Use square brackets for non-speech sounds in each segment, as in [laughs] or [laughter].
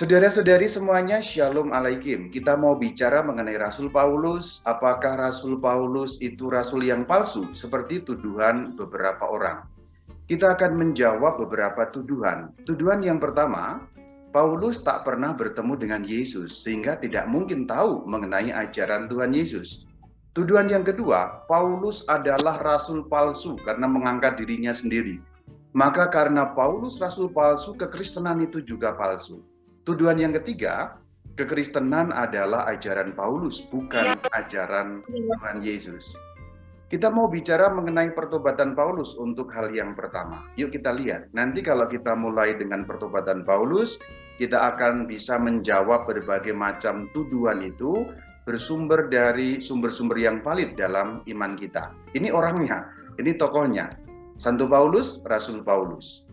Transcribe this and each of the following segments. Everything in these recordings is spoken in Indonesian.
Saudara-saudari semuanya, Shalom Alaikum. Kita mau bicara mengenai Rasul Paulus. Apakah Rasul Paulus itu rasul yang palsu? Seperti tuduhan beberapa orang. Kita akan menjawab beberapa tuduhan. Tuduhan yang pertama, Paulus tak pernah bertemu dengan Yesus, sehingga tidak mungkin tahu mengenai ajaran Tuhan Yesus. Tuduhan yang kedua, Paulus adalah rasul palsu karena mengangkat dirinya sendiri. Maka karena Paulus rasul palsu, kekristenan itu juga palsu. Tuduhan yang ketiga, kekristenan adalah ajaran Paulus, bukan ya. ajaran Tuhan Yesus. Kita mau bicara mengenai pertobatan Paulus untuk hal yang pertama. Yuk kita lihat. Nanti kalau kita mulai dengan pertobatan Paulus, kita akan bisa menjawab berbagai macam tuduhan itu bersumber dari sumber-sumber yang valid dalam iman kita. Ini orangnya, ini tokohnya. Santo Paulus, Rasul Paulus.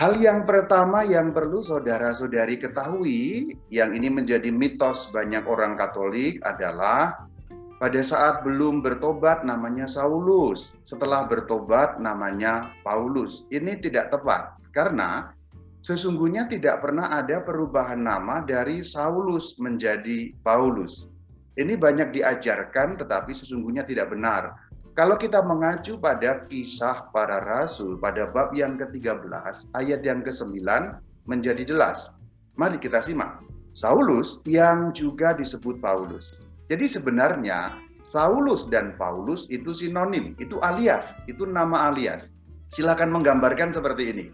Hal yang pertama yang perlu saudara-saudari ketahui, yang ini menjadi mitos banyak orang Katolik adalah pada saat belum bertobat namanya Saulus, setelah bertobat namanya Paulus. Ini tidak tepat karena sesungguhnya tidak pernah ada perubahan nama dari Saulus menjadi Paulus. Ini banyak diajarkan tetapi sesungguhnya tidak benar. Kalau kita mengacu pada kisah para rasul pada bab yang ke-13 ayat yang ke-9 menjadi jelas. Mari kita simak. Saulus yang juga disebut Paulus. Jadi sebenarnya Saulus dan Paulus itu sinonim, itu alias, itu nama alias. Silakan menggambarkan seperti ini.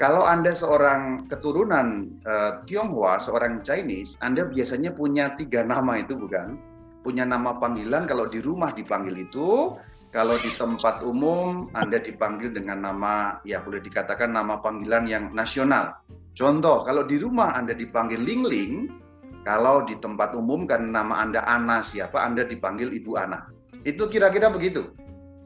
Kalau Anda seorang keturunan uh, Tionghoa, seorang Chinese, Anda biasanya punya tiga nama itu bukan? Punya nama panggilan kalau di rumah dipanggil itu, kalau di tempat umum Anda dipanggil dengan nama ya boleh dikatakan nama panggilan yang nasional. Contoh, kalau di rumah Anda dipanggil Ling Ling, kalau di tempat umum kan nama Anda Ana siapa Anda dipanggil Ibu Ana. Itu kira-kira begitu.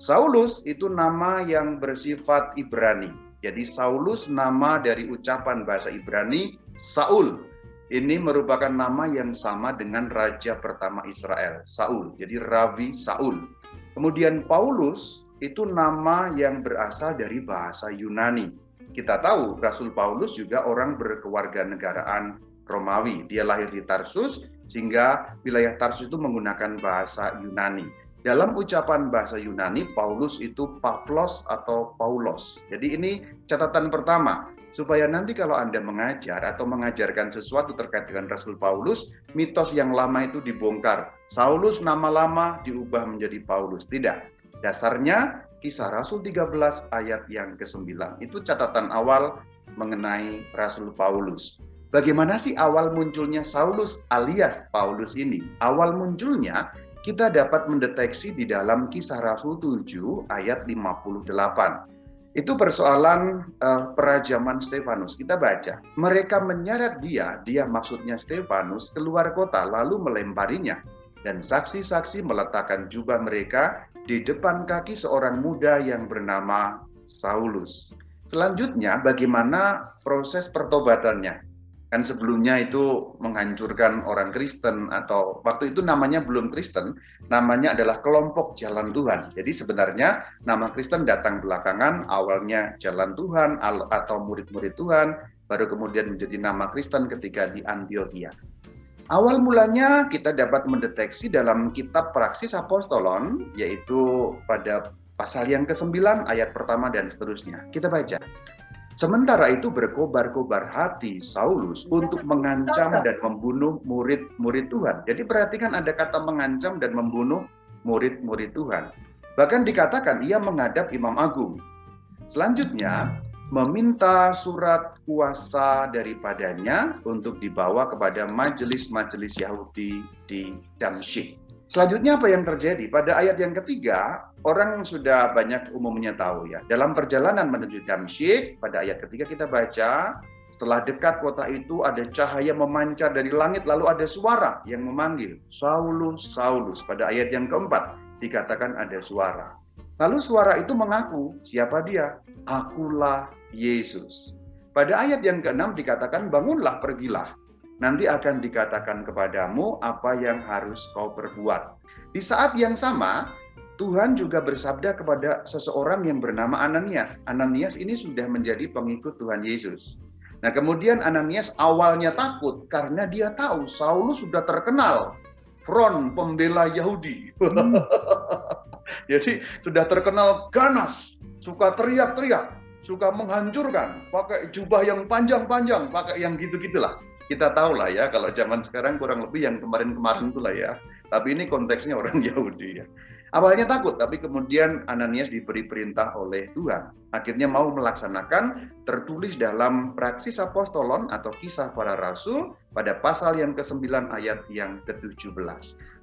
Saulus itu nama yang bersifat Ibrani. Jadi Saulus nama dari ucapan bahasa Ibrani Saul ini merupakan nama yang sama dengan raja pertama Israel, Saul. Jadi Ravi Saul. Kemudian Paulus itu nama yang berasal dari bahasa Yunani. Kita tahu Rasul Paulus juga orang berkewarganegaraan Romawi. Dia lahir di Tarsus sehingga wilayah Tarsus itu menggunakan bahasa Yunani. Dalam ucapan bahasa Yunani, Paulus itu Pavlos atau Paulos. Jadi ini catatan pertama supaya nanti kalau Anda mengajar atau mengajarkan sesuatu terkait dengan Rasul Paulus, mitos yang lama itu dibongkar. Saulus nama lama diubah menjadi Paulus. Tidak. Dasarnya kisah Rasul 13 ayat yang ke-9. Itu catatan awal mengenai Rasul Paulus. Bagaimana sih awal munculnya Saulus alias Paulus ini? Awal munculnya kita dapat mendeteksi di dalam kisah Rasul 7 ayat 58. Itu persoalan uh, perajaman Stefanus. Kita baca, mereka menyeret dia, dia maksudnya Stefanus, keluar kota lalu melemparinya. Dan saksi-saksi meletakkan jubah mereka di depan kaki seorang muda yang bernama Saulus. Selanjutnya, bagaimana proses pertobatannya? Kan sebelumnya itu menghancurkan orang Kristen atau waktu itu namanya belum Kristen, namanya adalah kelompok jalan Tuhan. Jadi sebenarnya nama Kristen datang belakangan, awalnya jalan Tuhan atau murid-murid Tuhan, baru kemudian menjadi nama Kristen ketika di Antioquia. Awal mulanya kita dapat mendeteksi dalam kitab Praksis Apostolon, yaitu pada pasal yang ke-9 ayat pertama dan seterusnya. Kita baca. Sementara itu berkobar-kobar hati Saulus untuk mengancam dan membunuh murid-murid Tuhan. Jadi perhatikan ada kata mengancam dan membunuh murid-murid Tuhan. Bahkan dikatakan ia menghadap Imam Agung. Selanjutnya, meminta surat kuasa daripadanya untuk dibawa kepada majelis-majelis Yahudi di Damsyik. Selanjutnya apa yang terjadi? Pada ayat yang ketiga, orang sudah banyak umumnya tahu ya. Dalam perjalanan menuju Damsyik, pada ayat ketiga kita baca, setelah dekat kota itu ada cahaya memancar dari langit, lalu ada suara yang memanggil, Saulus, Saulus. Pada ayat yang keempat, dikatakan ada suara. Lalu suara itu mengaku, siapa dia? Akulah Yesus. Pada ayat yang keenam dikatakan, bangunlah, pergilah nanti akan dikatakan kepadamu apa yang harus kau perbuat. Di saat yang sama, Tuhan juga bersabda kepada seseorang yang bernama Ananias. Ananias ini sudah menjadi pengikut Tuhan Yesus. Nah kemudian Ananias awalnya takut karena dia tahu Saulus sudah terkenal front pembela Yahudi. Hmm. [laughs] Jadi sudah terkenal ganas, suka teriak-teriak, suka menghancurkan, pakai jubah yang panjang-panjang, pakai yang gitu-gitulah. Kita tahu lah ya, kalau zaman sekarang kurang lebih yang kemarin-kemarin itulah ya. Tapi ini konteksnya [laughs] orang Yahudi ya. Awalnya takut, tapi kemudian Ananias diberi perintah oleh Tuhan. Akhirnya mau melaksanakan tertulis dalam Praksis Apostolon atau Kisah Para Rasul pada pasal yang ke-9 ayat yang ke-17.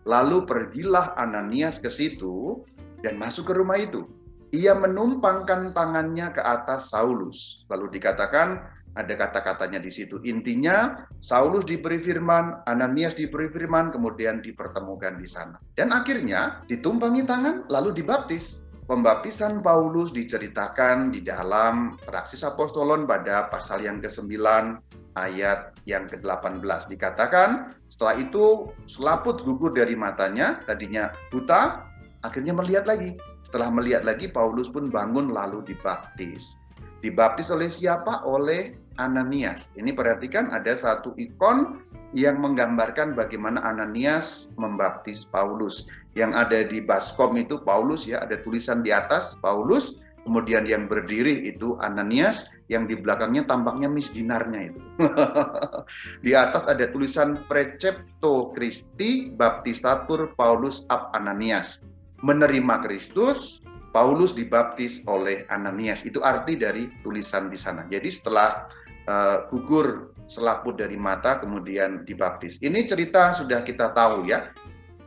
Lalu pergilah Ananias ke situ dan masuk ke rumah itu. Ia menumpangkan tangannya ke atas Saulus. Lalu dikatakan, ada kata-katanya di situ. Intinya Saulus diberi firman, Ananias diberi firman, kemudian dipertemukan di sana. Dan akhirnya ditumpangi tangan lalu dibaptis. Pembaptisan Paulus diceritakan di dalam Praksis Apostolon pada pasal yang ke-9 ayat yang ke-18 dikatakan setelah itu selaput gugur dari matanya tadinya buta akhirnya melihat lagi setelah melihat lagi Paulus pun bangun lalu dibaptis dibaptis oleh siapa oleh Ananias. Ini perhatikan ada satu ikon yang menggambarkan bagaimana Ananias membaptis Paulus. Yang ada di baskom itu Paulus ya, ada tulisan di atas Paulus, kemudian yang berdiri itu Ananias, yang di belakangnya tampaknya misdinarnya itu. [laughs] di atas ada tulisan Precepto Christi Baptistatur Paulus ab Ananias. Menerima Kristus, Paulus dibaptis oleh Ananias. Itu arti dari tulisan di sana. Jadi setelah uh, gugur selaput dari mata kemudian dibaptis. Ini cerita sudah kita tahu ya.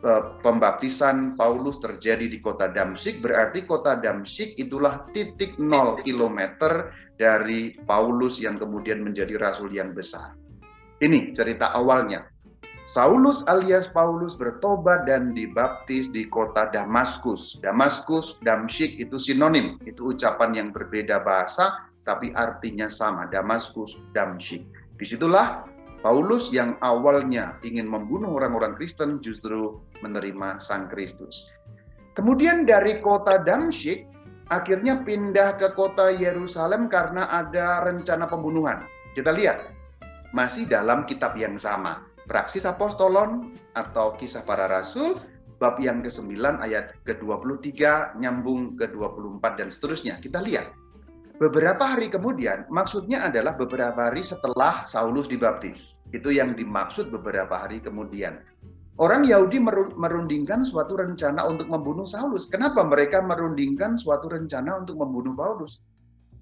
Uh, pembaptisan Paulus terjadi di kota Damsik berarti kota Damsik itulah titik nol kilometer dari Paulus yang kemudian menjadi rasul yang besar. Ini cerita awalnya. Saulus alias Paulus bertobat dan dibaptis di kota Damaskus. Damaskus, Damsyik itu sinonim, itu ucapan yang berbeda bahasa, tapi artinya sama, Damaskus, Damsyik. Di situlah Paulus yang awalnya ingin membunuh orang-orang Kristen justru menerima Sang Kristus. Kemudian dari kota Damsyik, akhirnya pindah ke kota Yerusalem karena ada rencana pembunuhan. Kita lihat, masih dalam kitab yang sama. Praksis Apostolon atau Kisah Para Rasul, bab yang ke-9 ayat ke-23 nyambung ke-24 dan seterusnya. Kita lihat Beberapa hari kemudian, maksudnya adalah beberapa hari setelah Saulus dibaptis. Itu yang dimaksud beberapa hari kemudian. Orang Yahudi merundingkan suatu rencana untuk membunuh Saulus. Kenapa mereka merundingkan suatu rencana untuk membunuh Paulus?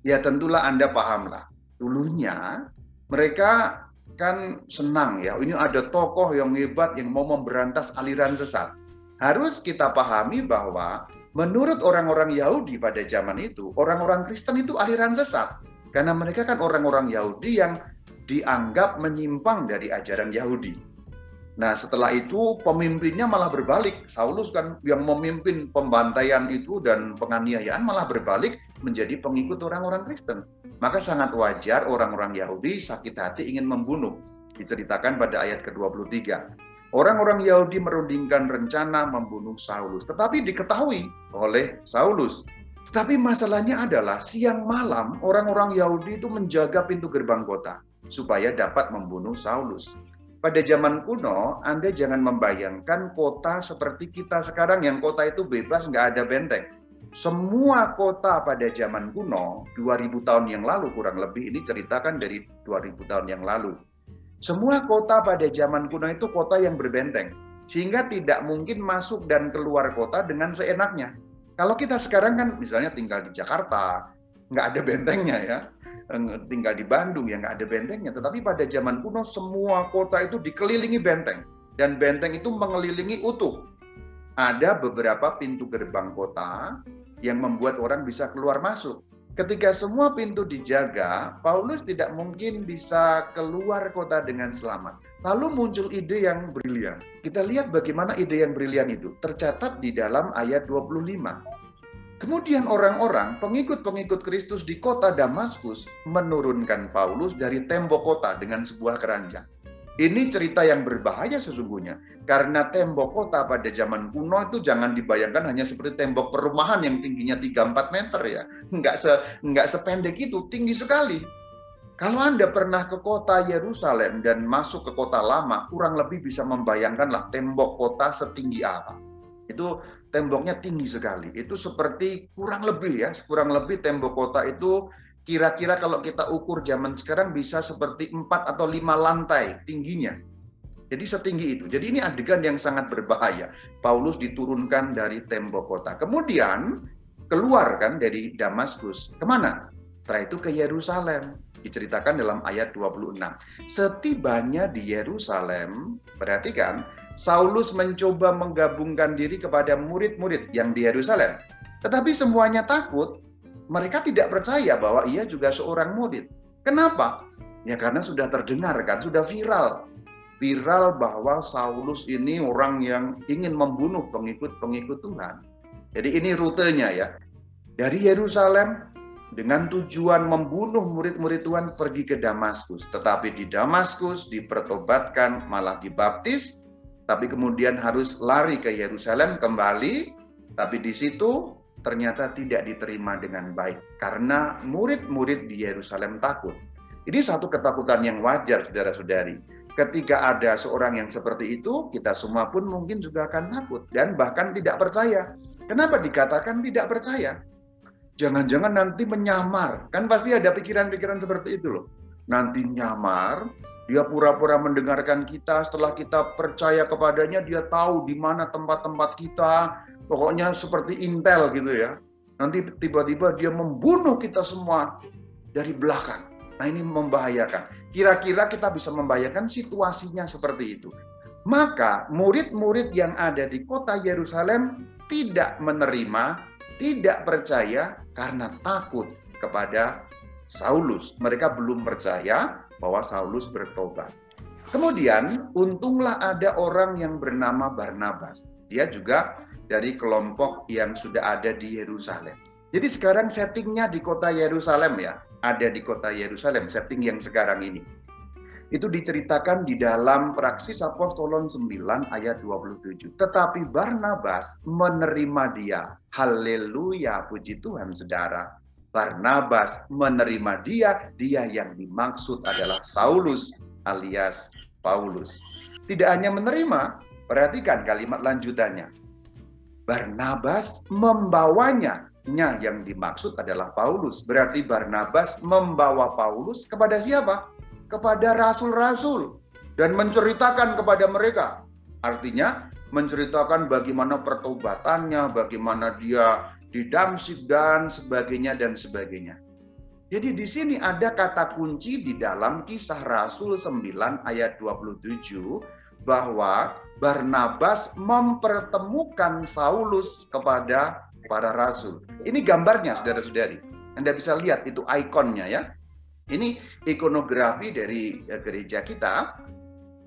Ya tentulah Anda pahamlah. Dulunya mereka kan senang ya, ini ada tokoh yang hebat yang mau memberantas aliran sesat. Harus kita pahami bahwa Menurut orang-orang Yahudi pada zaman itu, orang-orang Kristen itu aliran sesat. Karena mereka kan orang-orang Yahudi yang dianggap menyimpang dari ajaran Yahudi. Nah setelah itu pemimpinnya malah berbalik. Saulus kan yang memimpin pembantaian itu dan penganiayaan malah berbalik menjadi pengikut orang-orang Kristen. Maka sangat wajar orang-orang Yahudi sakit hati ingin membunuh. Diceritakan pada ayat ke-23. Orang-orang Yahudi merundingkan rencana membunuh Saulus, tetapi diketahui oleh Saulus. Tetapi masalahnya adalah siang malam orang-orang Yahudi itu menjaga pintu gerbang kota supaya dapat membunuh Saulus. Pada zaman kuno, Anda jangan membayangkan kota seperti kita sekarang yang kota itu bebas, nggak ada benteng. Semua kota pada zaman kuno, 2000 tahun yang lalu kurang lebih, ini ceritakan dari 2000 tahun yang lalu semua kota pada zaman kuno itu kota yang berbenteng, sehingga tidak mungkin masuk dan keluar kota dengan seenaknya. Kalau kita sekarang kan misalnya tinggal di Jakarta, nggak ada bentengnya ya, tinggal di Bandung ya nggak ada bentengnya. Tetapi pada zaman kuno semua kota itu dikelilingi benteng, dan benteng itu mengelilingi utuh. Ada beberapa pintu gerbang kota yang membuat orang bisa keluar masuk. Ketika semua pintu dijaga, Paulus tidak mungkin bisa keluar kota dengan selamat. Lalu muncul ide yang brilian. Kita lihat bagaimana ide yang brilian itu tercatat di dalam ayat 25. Kemudian orang-orang pengikut-pengikut Kristus di kota Damaskus menurunkan Paulus dari tembok kota dengan sebuah keranjang. Ini cerita yang berbahaya sesungguhnya. Karena tembok kota pada zaman kuno itu jangan dibayangkan hanya seperti tembok perumahan yang tingginya 3-4 meter ya. Nggak, se, nggak sependek itu, tinggi sekali. Kalau Anda pernah ke kota Yerusalem dan masuk ke kota lama, kurang lebih bisa membayangkanlah tembok kota setinggi apa. Itu temboknya tinggi sekali. Itu seperti kurang lebih ya, kurang lebih tembok kota itu kira-kira kalau kita ukur zaman sekarang bisa seperti empat atau lima lantai tingginya. Jadi setinggi itu. Jadi ini adegan yang sangat berbahaya. Paulus diturunkan dari tembok kota. Kemudian keluar kan dari Damaskus. Ke mana? Setelah itu ke Yerusalem diceritakan dalam ayat 26. Setibanya di Yerusalem, perhatikan, Saulus mencoba menggabungkan diri kepada murid-murid yang di Yerusalem. Tetapi semuanya takut, mereka tidak percaya bahwa ia juga seorang murid. Kenapa? Ya karena sudah terdengar kan, sudah viral. Viral bahwa Saulus ini orang yang ingin membunuh pengikut-pengikut Tuhan. Jadi ini rutenya ya. Dari Yerusalem dengan tujuan membunuh murid-murid Tuhan pergi ke Damaskus. Tetapi di Damaskus dipertobatkan malah dibaptis, tapi kemudian harus lari ke Yerusalem kembali, tapi di situ ternyata tidak diterima dengan baik karena murid-murid di Yerusalem takut. Ini satu ketakutan yang wajar saudara-saudari. Ketika ada seorang yang seperti itu, kita semua pun mungkin juga akan takut dan bahkan tidak percaya. Kenapa dikatakan tidak percaya? Jangan-jangan nanti menyamar. Kan pasti ada pikiran-pikiran seperti itu loh. Nanti nyamar, dia pura-pura mendengarkan kita, setelah kita percaya kepadanya, dia tahu di mana tempat-tempat kita, pokoknya seperti intel gitu ya. Nanti tiba-tiba dia membunuh kita semua dari belakang. Nah ini membahayakan. Kira-kira kita bisa membayangkan situasinya seperti itu. Maka murid-murid yang ada di kota Yerusalem tidak menerima, tidak percaya karena takut kepada Saulus. Mereka belum percaya bahwa Saulus bertobat. Kemudian, untunglah ada orang yang bernama Barnabas. Dia juga dari kelompok yang sudah ada di Yerusalem. Jadi sekarang settingnya di kota Yerusalem ya, ada di kota Yerusalem, setting yang sekarang ini. Itu diceritakan di dalam Praksis Apostolon 9 ayat 27. Tetapi Barnabas menerima dia. Haleluya, puji Tuhan saudara. Barnabas menerima dia, dia yang dimaksud adalah Saulus alias Paulus. Tidak hanya menerima, perhatikan kalimat lanjutannya. Barnabas membawanya. Nya yang dimaksud adalah Paulus. Berarti Barnabas membawa Paulus kepada siapa? kepada rasul-rasul dan menceritakan kepada mereka. Artinya menceritakan bagaimana pertobatannya, bagaimana dia di Damsik dan sebagainya dan sebagainya. Jadi di sini ada kata kunci di dalam kisah Rasul 9 ayat 27 bahwa Barnabas mempertemukan Saulus kepada para rasul. Ini gambarnya saudara-saudari. Anda bisa lihat itu ikonnya ya. Ini ikonografi dari eh, gereja kita.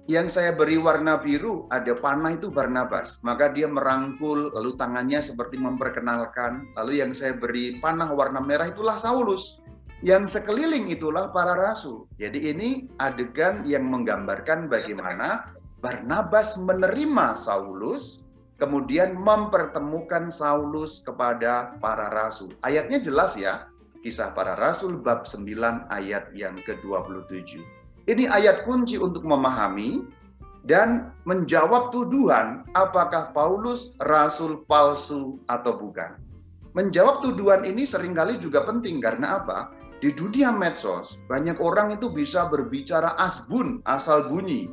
Yang saya beri warna biru, ada panah itu Barnabas. Maka dia merangkul, lalu tangannya seperti memperkenalkan. Lalu yang saya beri panah warna merah itulah Saulus. Yang sekeliling itulah para rasul. Jadi ini adegan yang menggambarkan bagaimana Barnabas menerima Saulus, kemudian mempertemukan Saulus kepada para rasul. Ayatnya jelas ya, Kisah para Rasul bab 9 ayat yang ke-27. Ini ayat kunci untuk memahami dan menjawab tuduhan apakah Paulus rasul palsu atau bukan. Menjawab tuduhan ini sering kali juga penting karena apa? Di dunia medsos, banyak orang itu bisa berbicara asbun, asal bunyi.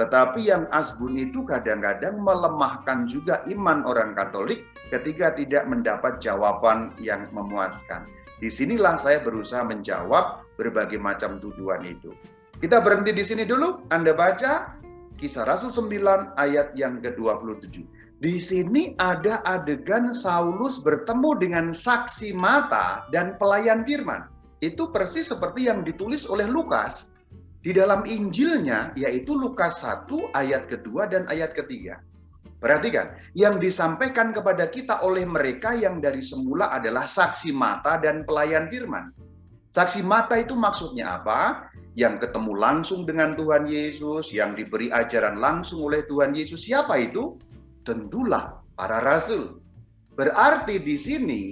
Tetapi yang asbun itu kadang-kadang melemahkan juga iman orang Katolik ketika tidak mendapat jawaban yang memuaskan. Di sinilah saya berusaha menjawab berbagai macam tuduhan itu. Kita berhenti di sini dulu. Anda baca kisah Rasul 9 ayat yang ke-27. Di sini ada adegan Saulus bertemu dengan saksi mata dan pelayan firman. Itu persis seperti yang ditulis oleh Lukas di dalam Injilnya, yaitu Lukas 1 ayat kedua dan ayat ketiga. Perhatikan, yang disampaikan kepada kita oleh mereka yang dari semula adalah saksi mata dan pelayan firman. Saksi mata itu maksudnya apa? Yang ketemu langsung dengan Tuhan Yesus, yang diberi ajaran langsung oleh Tuhan Yesus. Siapa itu? Tentulah para rasul. Berarti di sini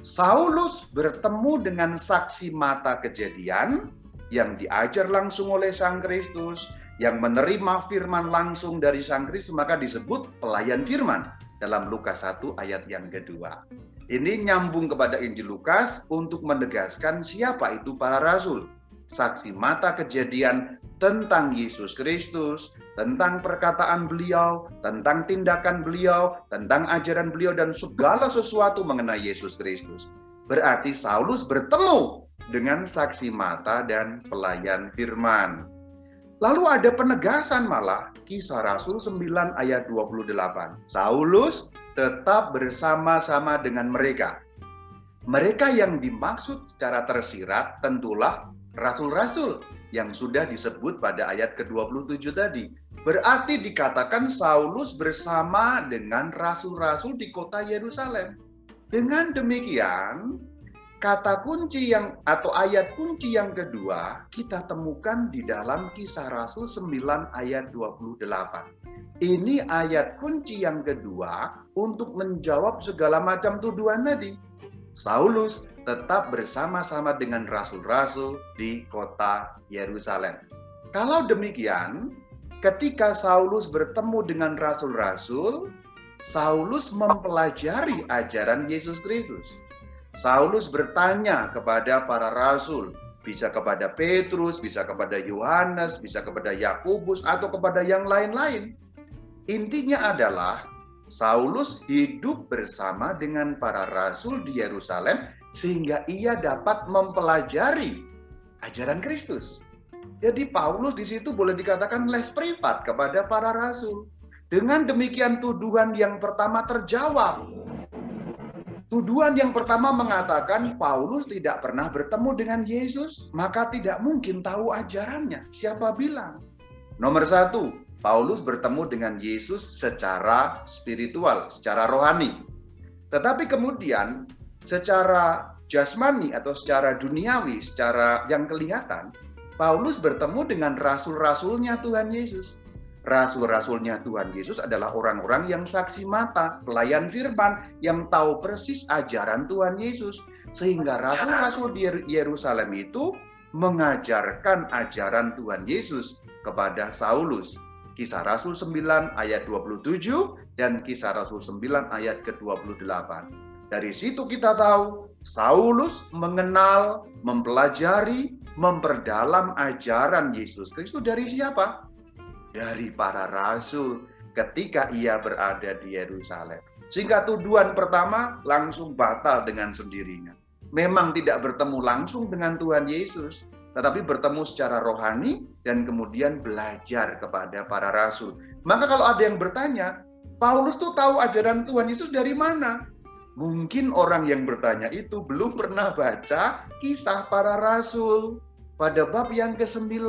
Saulus bertemu dengan saksi mata kejadian yang diajar langsung oleh Sang Kristus, yang menerima firman langsung dari Sang Kristus, maka disebut pelayan firman dalam Lukas 1 ayat yang kedua. Ini nyambung kepada Injil Lukas untuk menegaskan siapa itu para rasul. Saksi mata kejadian tentang Yesus Kristus, tentang perkataan beliau, tentang tindakan beliau, tentang ajaran beliau, dan segala sesuatu mengenai Yesus Kristus. Berarti Saulus bertemu dengan saksi mata dan pelayan firman. Lalu ada penegasan malah kisah Rasul 9 ayat 28. Saulus tetap bersama-sama dengan mereka. Mereka yang dimaksud secara tersirat tentulah rasul-rasul yang sudah disebut pada ayat ke-27 tadi. Berarti dikatakan Saulus bersama dengan rasul-rasul di kota Yerusalem. Dengan demikian, kata kunci yang atau ayat kunci yang kedua kita temukan di dalam kisah Rasul 9 ayat 28. Ini ayat kunci yang kedua untuk menjawab segala macam tuduhan tadi. Saulus tetap bersama-sama dengan rasul-rasul di kota Yerusalem. Kalau demikian, ketika Saulus bertemu dengan rasul-rasul, Saulus mempelajari ajaran Yesus Kristus. Saulus bertanya kepada para rasul, bisa kepada Petrus, bisa kepada Yohanes, bisa kepada Yakobus atau kepada yang lain-lain. Intinya adalah Saulus hidup bersama dengan para rasul di Yerusalem sehingga ia dapat mempelajari ajaran Kristus. Jadi Paulus di situ boleh dikatakan les privat kepada para rasul. Dengan demikian tuduhan yang pertama terjawab. Tuduhan yang pertama mengatakan Paulus tidak pernah bertemu dengan Yesus, maka tidak mungkin tahu ajarannya. Siapa bilang? Nomor satu, Paulus bertemu dengan Yesus secara spiritual, secara rohani. Tetapi kemudian secara jasmani atau secara duniawi, secara yang kelihatan, Paulus bertemu dengan rasul-rasulnya Tuhan Yesus. Rasul-rasulnya Tuhan Yesus adalah orang-orang yang saksi mata, pelayan firman, yang tahu persis ajaran Tuhan Yesus. Sehingga rasul-rasul di Yerusalem itu mengajarkan ajaran Tuhan Yesus kepada Saulus. Kisah Rasul 9 ayat 27 dan Kisah Rasul 9 ayat ke-28. Dari situ kita tahu Saulus mengenal, mempelajari, memperdalam ajaran Yesus Kristus dari siapa? Dari para rasul ketika ia berada di Yerusalem. Sehingga tuduhan pertama langsung batal dengan sendirinya. Memang tidak bertemu langsung dengan Tuhan Yesus, tetapi bertemu secara rohani dan kemudian belajar kepada para rasul. Maka kalau ada yang bertanya, Paulus tuh tahu ajaran Tuhan Yesus dari mana? Mungkin orang yang bertanya itu belum pernah baca kisah para rasul. Pada bab yang ke-9,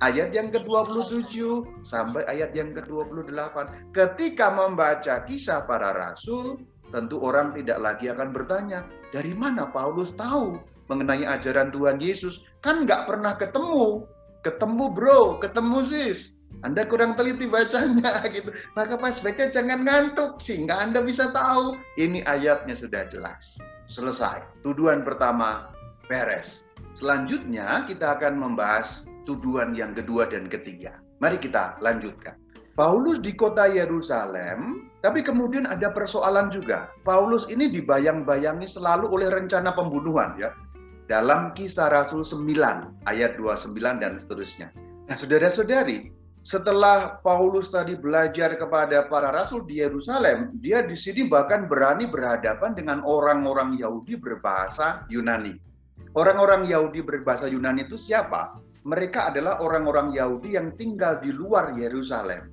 ayat yang ke-27, sampai ayat yang ke-28. Ketika membaca kisah para rasul, tentu orang tidak lagi akan bertanya, dari mana Paulus tahu mengenai ajaran Tuhan Yesus? Kan nggak pernah ketemu. Ketemu bro. Ketemu sis. Anda kurang teliti bacanya [laughs] gitu. Maka pas baca jangan ngantuk sehingga Anda bisa tahu. Ini ayatnya sudah jelas. Selesai. Tuduhan pertama beres selanjutnya kita akan membahas tuduhan yang kedua dan ketiga mari kita lanjutkan Paulus di kota Yerusalem, tapi kemudian ada persoalan juga. Paulus ini dibayang-bayangi selalu oleh rencana pembunuhan ya dalam kisah Rasul 9 ayat 29 dan seterusnya. Nah saudara-saudari, setelah Paulus tadi belajar kepada para rasul di Yerusalem, dia di sini bahkan berani berhadapan dengan orang-orang Yahudi berbahasa Yunani. Orang-orang Yahudi berbahasa Yunani itu siapa? Mereka adalah orang-orang Yahudi yang tinggal di luar Yerusalem.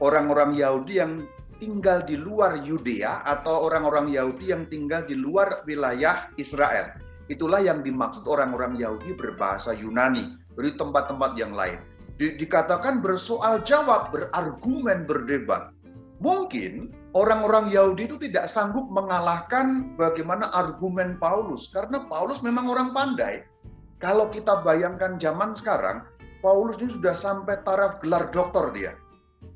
Orang-orang Yahudi yang tinggal di luar Yudea atau orang-orang Yahudi yang tinggal di luar wilayah Israel. Itulah yang dimaksud orang-orang Yahudi berbahasa Yunani dari tempat-tempat yang lain. Di, dikatakan bersoal jawab, berargumen, berdebat. Mungkin orang-orang Yahudi itu tidak sanggup mengalahkan bagaimana argumen Paulus karena Paulus memang orang pandai. Kalau kita bayangkan zaman sekarang, Paulus ini sudah sampai taraf gelar doktor dia.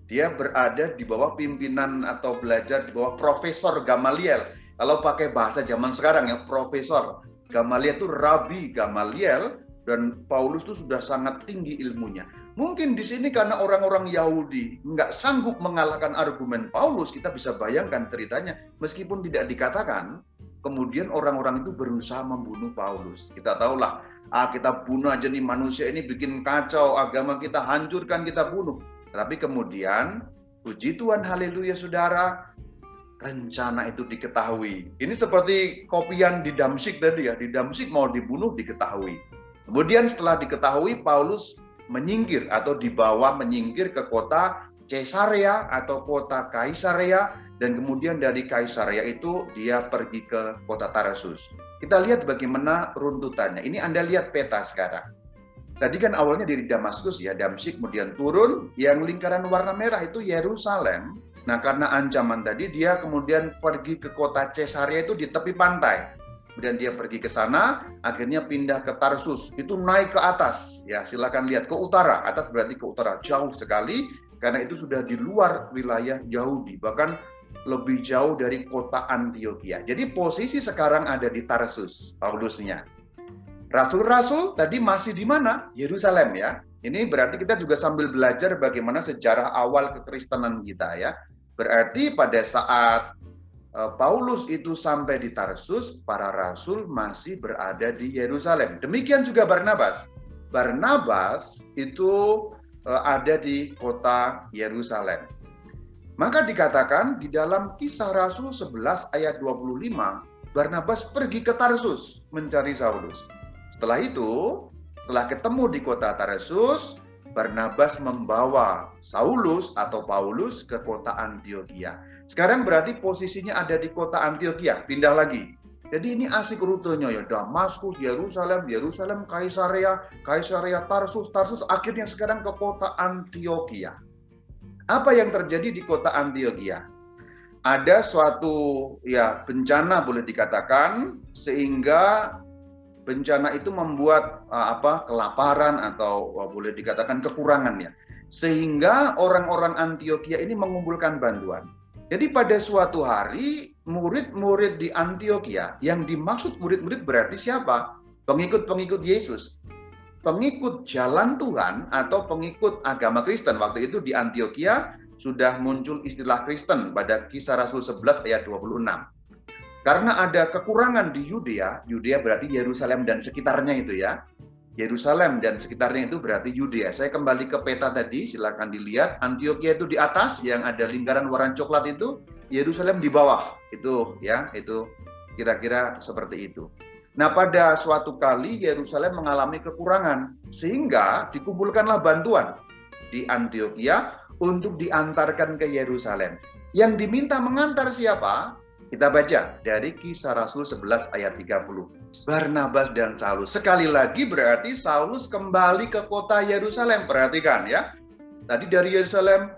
Dia berada di bawah pimpinan atau belajar di bawah Profesor Gamaliel. Kalau pakai bahasa zaman sekarang ya, Profesor. Gamaliel itu Rabi Gamaliel dan Paulus itu sudah sangat tinggi ilmunya. Mungkin di sini karena orang-orang Yahudi nggak sanggup mengalahkan argumen Paulus, kita bisa bayangkan ceritanya. Meskipun tidak dikatakan, kemudian orang-orang itu berusaha membunuh Paulus. Kita tahulah, ah kita bunuh aja nih manusia ini bikin kacau, agama kita hancurkan, kita bunuh. Tapi kemudian, puji Tuhan, haleluya saudara, rencana itu diketahui. Ini seperti kopian di Damsik tadi ya, di Damsik mau dibunuh diketahui. Kemudian setelah diketahui Paulus menyingkir atau dibawa menyingkir ke kota Caesarea atau kota Kaisarea dan kemudian dari Kaisarea itu dia pergi ke kota Tarsus. Kita lihat bagaimana runtutannya. Ini Anda lihat peta sekarang. Tadi kan awalnya dari Damaskus ya, Damsyik kemudian turun, yang lingkaran warna merah itu Yerusalem. Nah, karena ancaman tadi dia kemudian pergi ke kota Caesarea itu di tepi pantai kemudian dia pergi ke sana, akhirnya pindah ke Tarsus, itu naik ke atas, ya silakan lihat ke utara, atas berarti ke utara, jauh sekali, karena itu sudah di luar wilayah Yahudi, bahkan lebih jauh dari kota Antioquia. Jadi posisi sekarang ada di Tarsus, Paulusnya. Rasul-rasul tadi masih di mana? Yerusalem ya. Ini berarti kita juga sambil belajar bagaimana sejarah awal kekristenan kita ya. Berarti pada saat Paulus itu sampai di Tarsus, para rasul masih berada di Yerusalem. Demikian juga Barnabas. Barnabas itu eh, ada di kota Yerusalem. Maka dikatakan di dalam kisah Rasul 11 ayat 25, Barnabas pergi ke Tarsus mencari Saulus. Setelah itu, setelah ketemu di kota Tarsus, Barnabas membawa Saulus atau Paulus ke kota Antioquia. Sekarang berarti posisinya ada di kota Antioquia, pindah lagi. Jadi ini asik rutenya ya, Damaskus, Yerusalem, Yerusalem, Kaisarea, Kaisarea, Tarsus, Tarsus, akhirnya sekarang ke kota Antioquia. Apa yang terjadi di kota Antioquia? Ada suatu ya bencana boleh dikatakan sehingga bencana itu membuat uh, apa kelaparan atau uh, boleh dikatakan kekurangan ya. Sehingga orang-orang Antioquia ini mengumpulkan bantuan. Jadi pada suatu hari murid-murid di Antioquia yang dimaksud murid-murid berarti siapa? Pengikut-pengikut Yesus. Pengikut jalan Tuhan atau pengikut agama Kristen. Waktu itu di Antioquia sudah muncul istilah Kristen pada kisah Rasul 11 ayat 26. Karena ada kekurangan di Yudea, Yudea berarti Yerusalem dan sekitarnya itu ya. Yerusalem dan sekitarnya itu berarti Yudea. Saya kembali ke peta tadi, silakan dilihat. Antioquia itu di atas, yang ada lingkaran warna coklat itu, Yerusalem di bawah. Itu ya, itu kira-kira seperti itu. Nah, pada suatu kali Yerusalem mengalami kekurangan, sehingga dikumpulkanlah bantuan di Antioquia untuk diantarkan ke Yerusalem. Yang diminta mengantar siapa? Kita baca dari kisah Rasul 11 ayat 30. Barnabas dan Saulus. Sekali lagi berarti Saulus kembali ke kota Yerusalem. Perhatikan ya. Tadi dari Yerusalem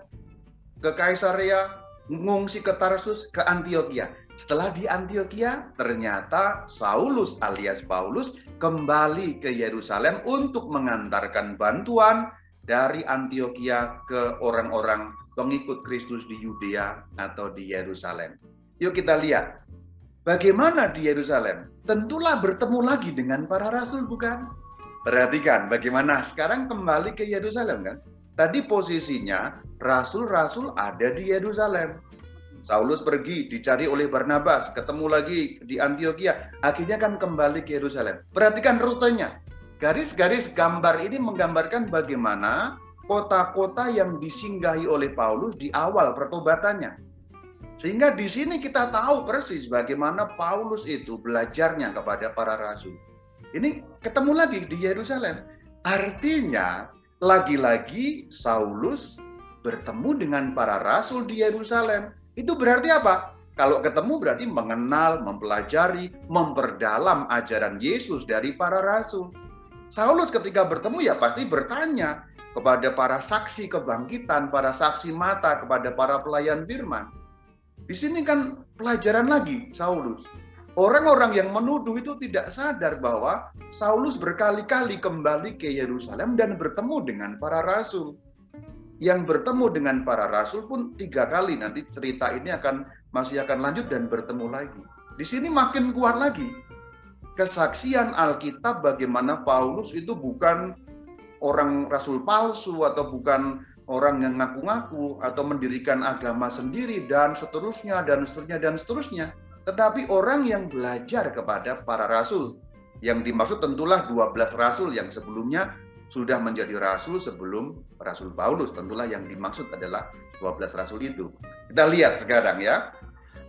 ke Kaisarea, mengungsi ke Tarsus, ke Antioquia. Setelah di Antioquia, ternyata Saulus alias Paulus kembali ke Yerusalem untuk mengantarkan bantuan dari Antioquia ke orang-orang pengikut Kristus di Yudea atau di Yerusalem. Yuk kita lihat. Bagaimana di Yerusalem? Tentulah bertemu lagi dengan para rasul, bukan? Perhatikan bagaimana sekarang kembali ke Yerusalem kan? Tadi posisinya rasul-rasul ada di Yerusalem. Saulus pergi dicari oleh Barnabas, ketemu lagi di Antioquia, akhirnya kan kembali ke Yerusalem. Perhatikan rutenya. Garis-garis gambar ini menggambarkan bagaimana kota-kota yang disinggahi oleh Paulus di awal pertobatannya. Sehingga di sini kita tahu persis bagaimana Paulus itu belajarnya kepada para rasul. Ini ketemu lagi di Yerusalem. Artinya, lagi-lagi Saulus bertemu dengan para rasul di Yerusalem. Itu berarti apa? Kalau ketemu berarti mengenal, mempelajari, memperdalam ajaran Yesus dari para rasul. Saulus ketika bertemu ya pasti bertanya kepada para saksi kebangkitan, para saksi mata, kepada para pelayan firman. Di sini kan pelajaran lagi Saulus. Orang-orang yang menuduh itu tidak sadar bahwa Saulus berkali-kali kembali ke Yerusalem dan bertemu dengan para rasul. Yang bertemu dengan para rasul pun tiga kali nanti cerita ini akan masih akan lanjut dan bertemu lagi. Di sini makin kuat lagi. kesaksian Alkitab bagaimana Paulus itu bukan orang rasul palsu atau bukan orang yang ngaku-ngaku atau mendirikan agama sendiri dan seterusnya dan seterusnya dan seterusnya. Tetapi orang yang belajar kepada para rasul yang dimaksud tentulah 12 rasul yang sebelumnya sudah menjadi rasul sebelum Rasul Paulus. Tentulah yang dimaksud adalah 12 rasul itu. Kita lihat sekarang ya.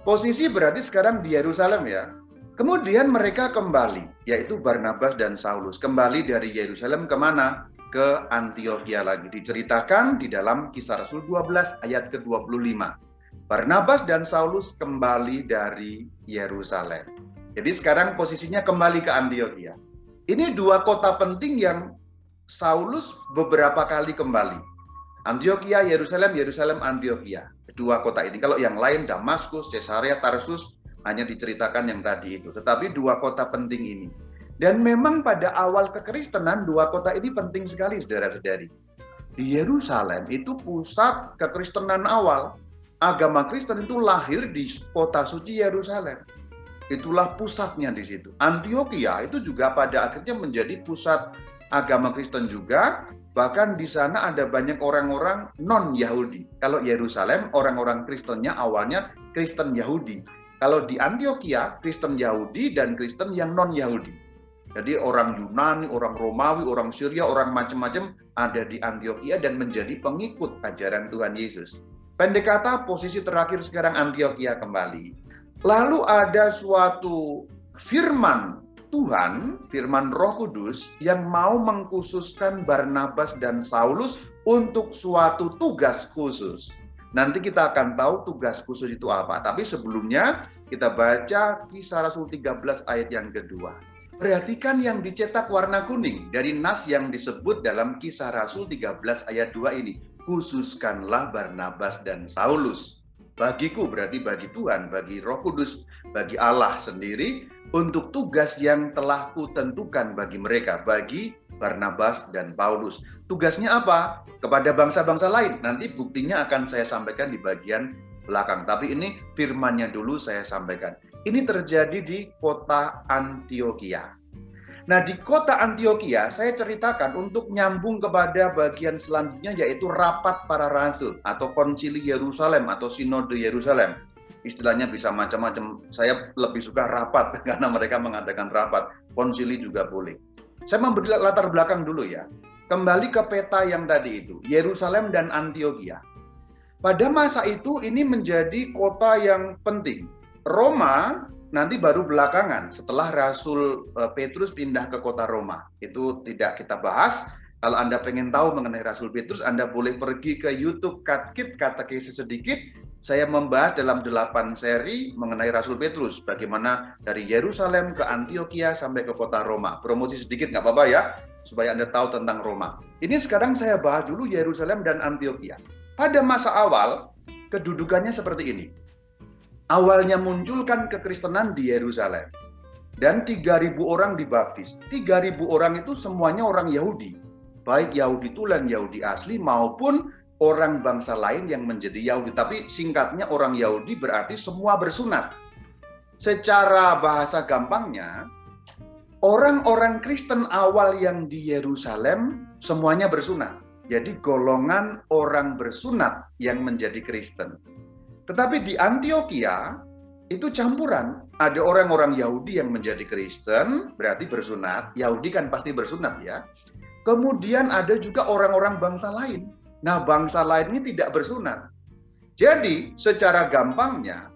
Posisi berarti sekarang di Yerusalem ya. Kemudian mereka kembali, yaitu Barnabas dan Saulus. Kembali dari Yerusalem ke mana? Ke Antioquia lagi. Diceritakan di dalam kisah Rasul 12 ayat ke-25. Barnabas dan Saulus kembali dari Yerusalem. Jadi sekarang posisinya kembali ke Antioquia. Ini dua kota penting yang Saulus beberapa kali kembali. Antioquia, Yerusalem, Yerusalem, Antioquia. Dua kota ini. Kalau yang lain Damaskus, Caesarea, Tarsus, hanya diceritakan yang tadi itu. Tetapi dua kota penting ini. Dan memang pada awal kekristenan dua kota ini penting sekali saudara-saudari. Di Yerusalem itu pusat kekristenan awal. Agama Kristen itu lahir di kota suci Yerusalem. Itulah pusatnya di situ. Antioquia itu juga pada akhirnya menjadi pusat agama Kristen juga. Bahkan di sana ada banyak orang-orang non-Yahudi. Kalau Yerusalem, orang-orang Kristennya awalnya Kristen Yahudi kalau di Antioquia, Kristen Yahudi dan Kristen yang non-Yahudi. Jadi orang Yunani, orang Romawi, orang Syria, orang macam-macam ada di Antioquia dan menjadi pengikut ajaran Tuhan Yesus. Pendek kata, posisi terakhir sekarang Antioquia kembali. Lalu ada suatu firman Tuhan, firman Roh Kudus yang mau mengkhususkan Barnabas dan Saulus untuk suatu tugas khusus. Nanti kita akan tahu tugas khusus itu apa. Tapi sebelumnya kita baca kisah Rasul 13 ayat yang kedua. Perhatikan yang dicetak warna kuning dari nas yang disebut dalam kisah Rasul 13 ayat 2 ini. Khususkanlah Barnabas dan Saulus. Bagiku berarti bagi Tuhan, bagi Roh Kudus, bagi Allah sendiri untuk tugas yang telah kutentukan bagi mereka, bagi Barnabas dan Paulus. Tugasnya apa? Kepada bangsa-bangsa lain. Nanti buktinya akan saya sampaikan di bagian belakang. Tapi ini firmannya dulu saya sampaikan. Ini terjadi di kota Antioquia. Nah, di kota Antioquia saya ceritakan untuk nyambung kepada bagian selanjutnya yaitu rapat para rasul atau konsili Yerusalem atau sinode Yerusalem. Istilahnya bisa macam-macam. Saya lebih suka rapat [laughs] karena mereka mengadakan rapat. Konsili juga boleh. Saya memberi latar belakang dulu ya. Kembali ke peta yang tadi itu, Yerusalem dan Antioquia. Pada masa itu ini menjadi kota yang penting. Roma nanti baru belakangan setelah Rasul eh, Petrus pindah ke kota Roma. Itu tidak kita bahas. Kalau Anda pengen tahu mengenai Rasul Petrus, Anda boleh pergi ke YouTube Katkit kata kisah sedikit saya membahas dalam delapan seri mengenai Rasul Petrus, bagaimana dari Yerusalem ke Antioquia sampai ke kota Roma. Promosi sedikit nggak apa-apa ya, supaya Anda tahu tentang Roma. Ini sekarang saya bahas dulu Yerusalem dan Antioquia. Pada masa awal, kedudukannya seperti ini. Awalnya munculkan kekristenan di Yerusalem. Dan 3.000 orang dibaptis. 3.000 orang itu semuanya orang Yahudi. Baik Yahudi tulen, Yahudi asli maupun orang bangsa lain yang menjadi Yahudi. Tapi singkatnya orang Yahudi berarti semua bersunat. Secara bahasa gampangnya, orang-orang Kristen awal yang di Yerusalem semuanya bersunat. Jadi golongan orang bersunat yang menjadi Kristen. Tetapi di Antioquia itu campuran. Ada orang-orang Yahudi yang menjadi Kristen, berarti bersunat. Yahudi kan pasti bersunat ya. Kemudian ada juga orang-orang bangsa lain Nah, bangsa lain ini tidak bersunat. Jadi, secara gampangnya,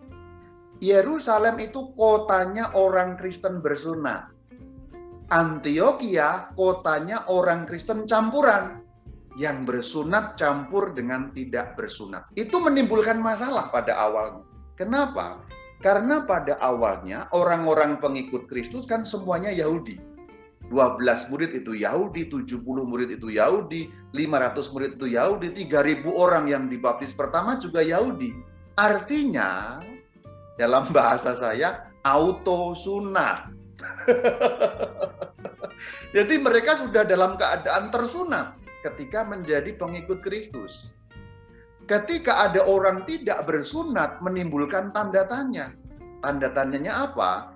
Yerusalem itu kotanya orang Kristen bersunat. Antioquia kotanya orang Kristen campuran. Yang bersunat campur dengan tidak bersunat. Itu menimbulkan masalah pada awalnya. Kenapa? Karena pada awalnya orang-orang pengikut Kristus kan semuanya Yahudi 12 murid itu Yahudi, 70 murid itu Yahudi, 500 murid itu Yahudi, 3000 orang yang dibaptis pertama juga Yahudi. Artinya dalam bahasa saya auto sunat. [laughs] Jadi mereka sudah dalam keadaan tersunat ketika menjadi pengikut Kristus. Ketika ada orang tidak bersunat menimbulkan tanda tanya. Tanda tanyanya apa?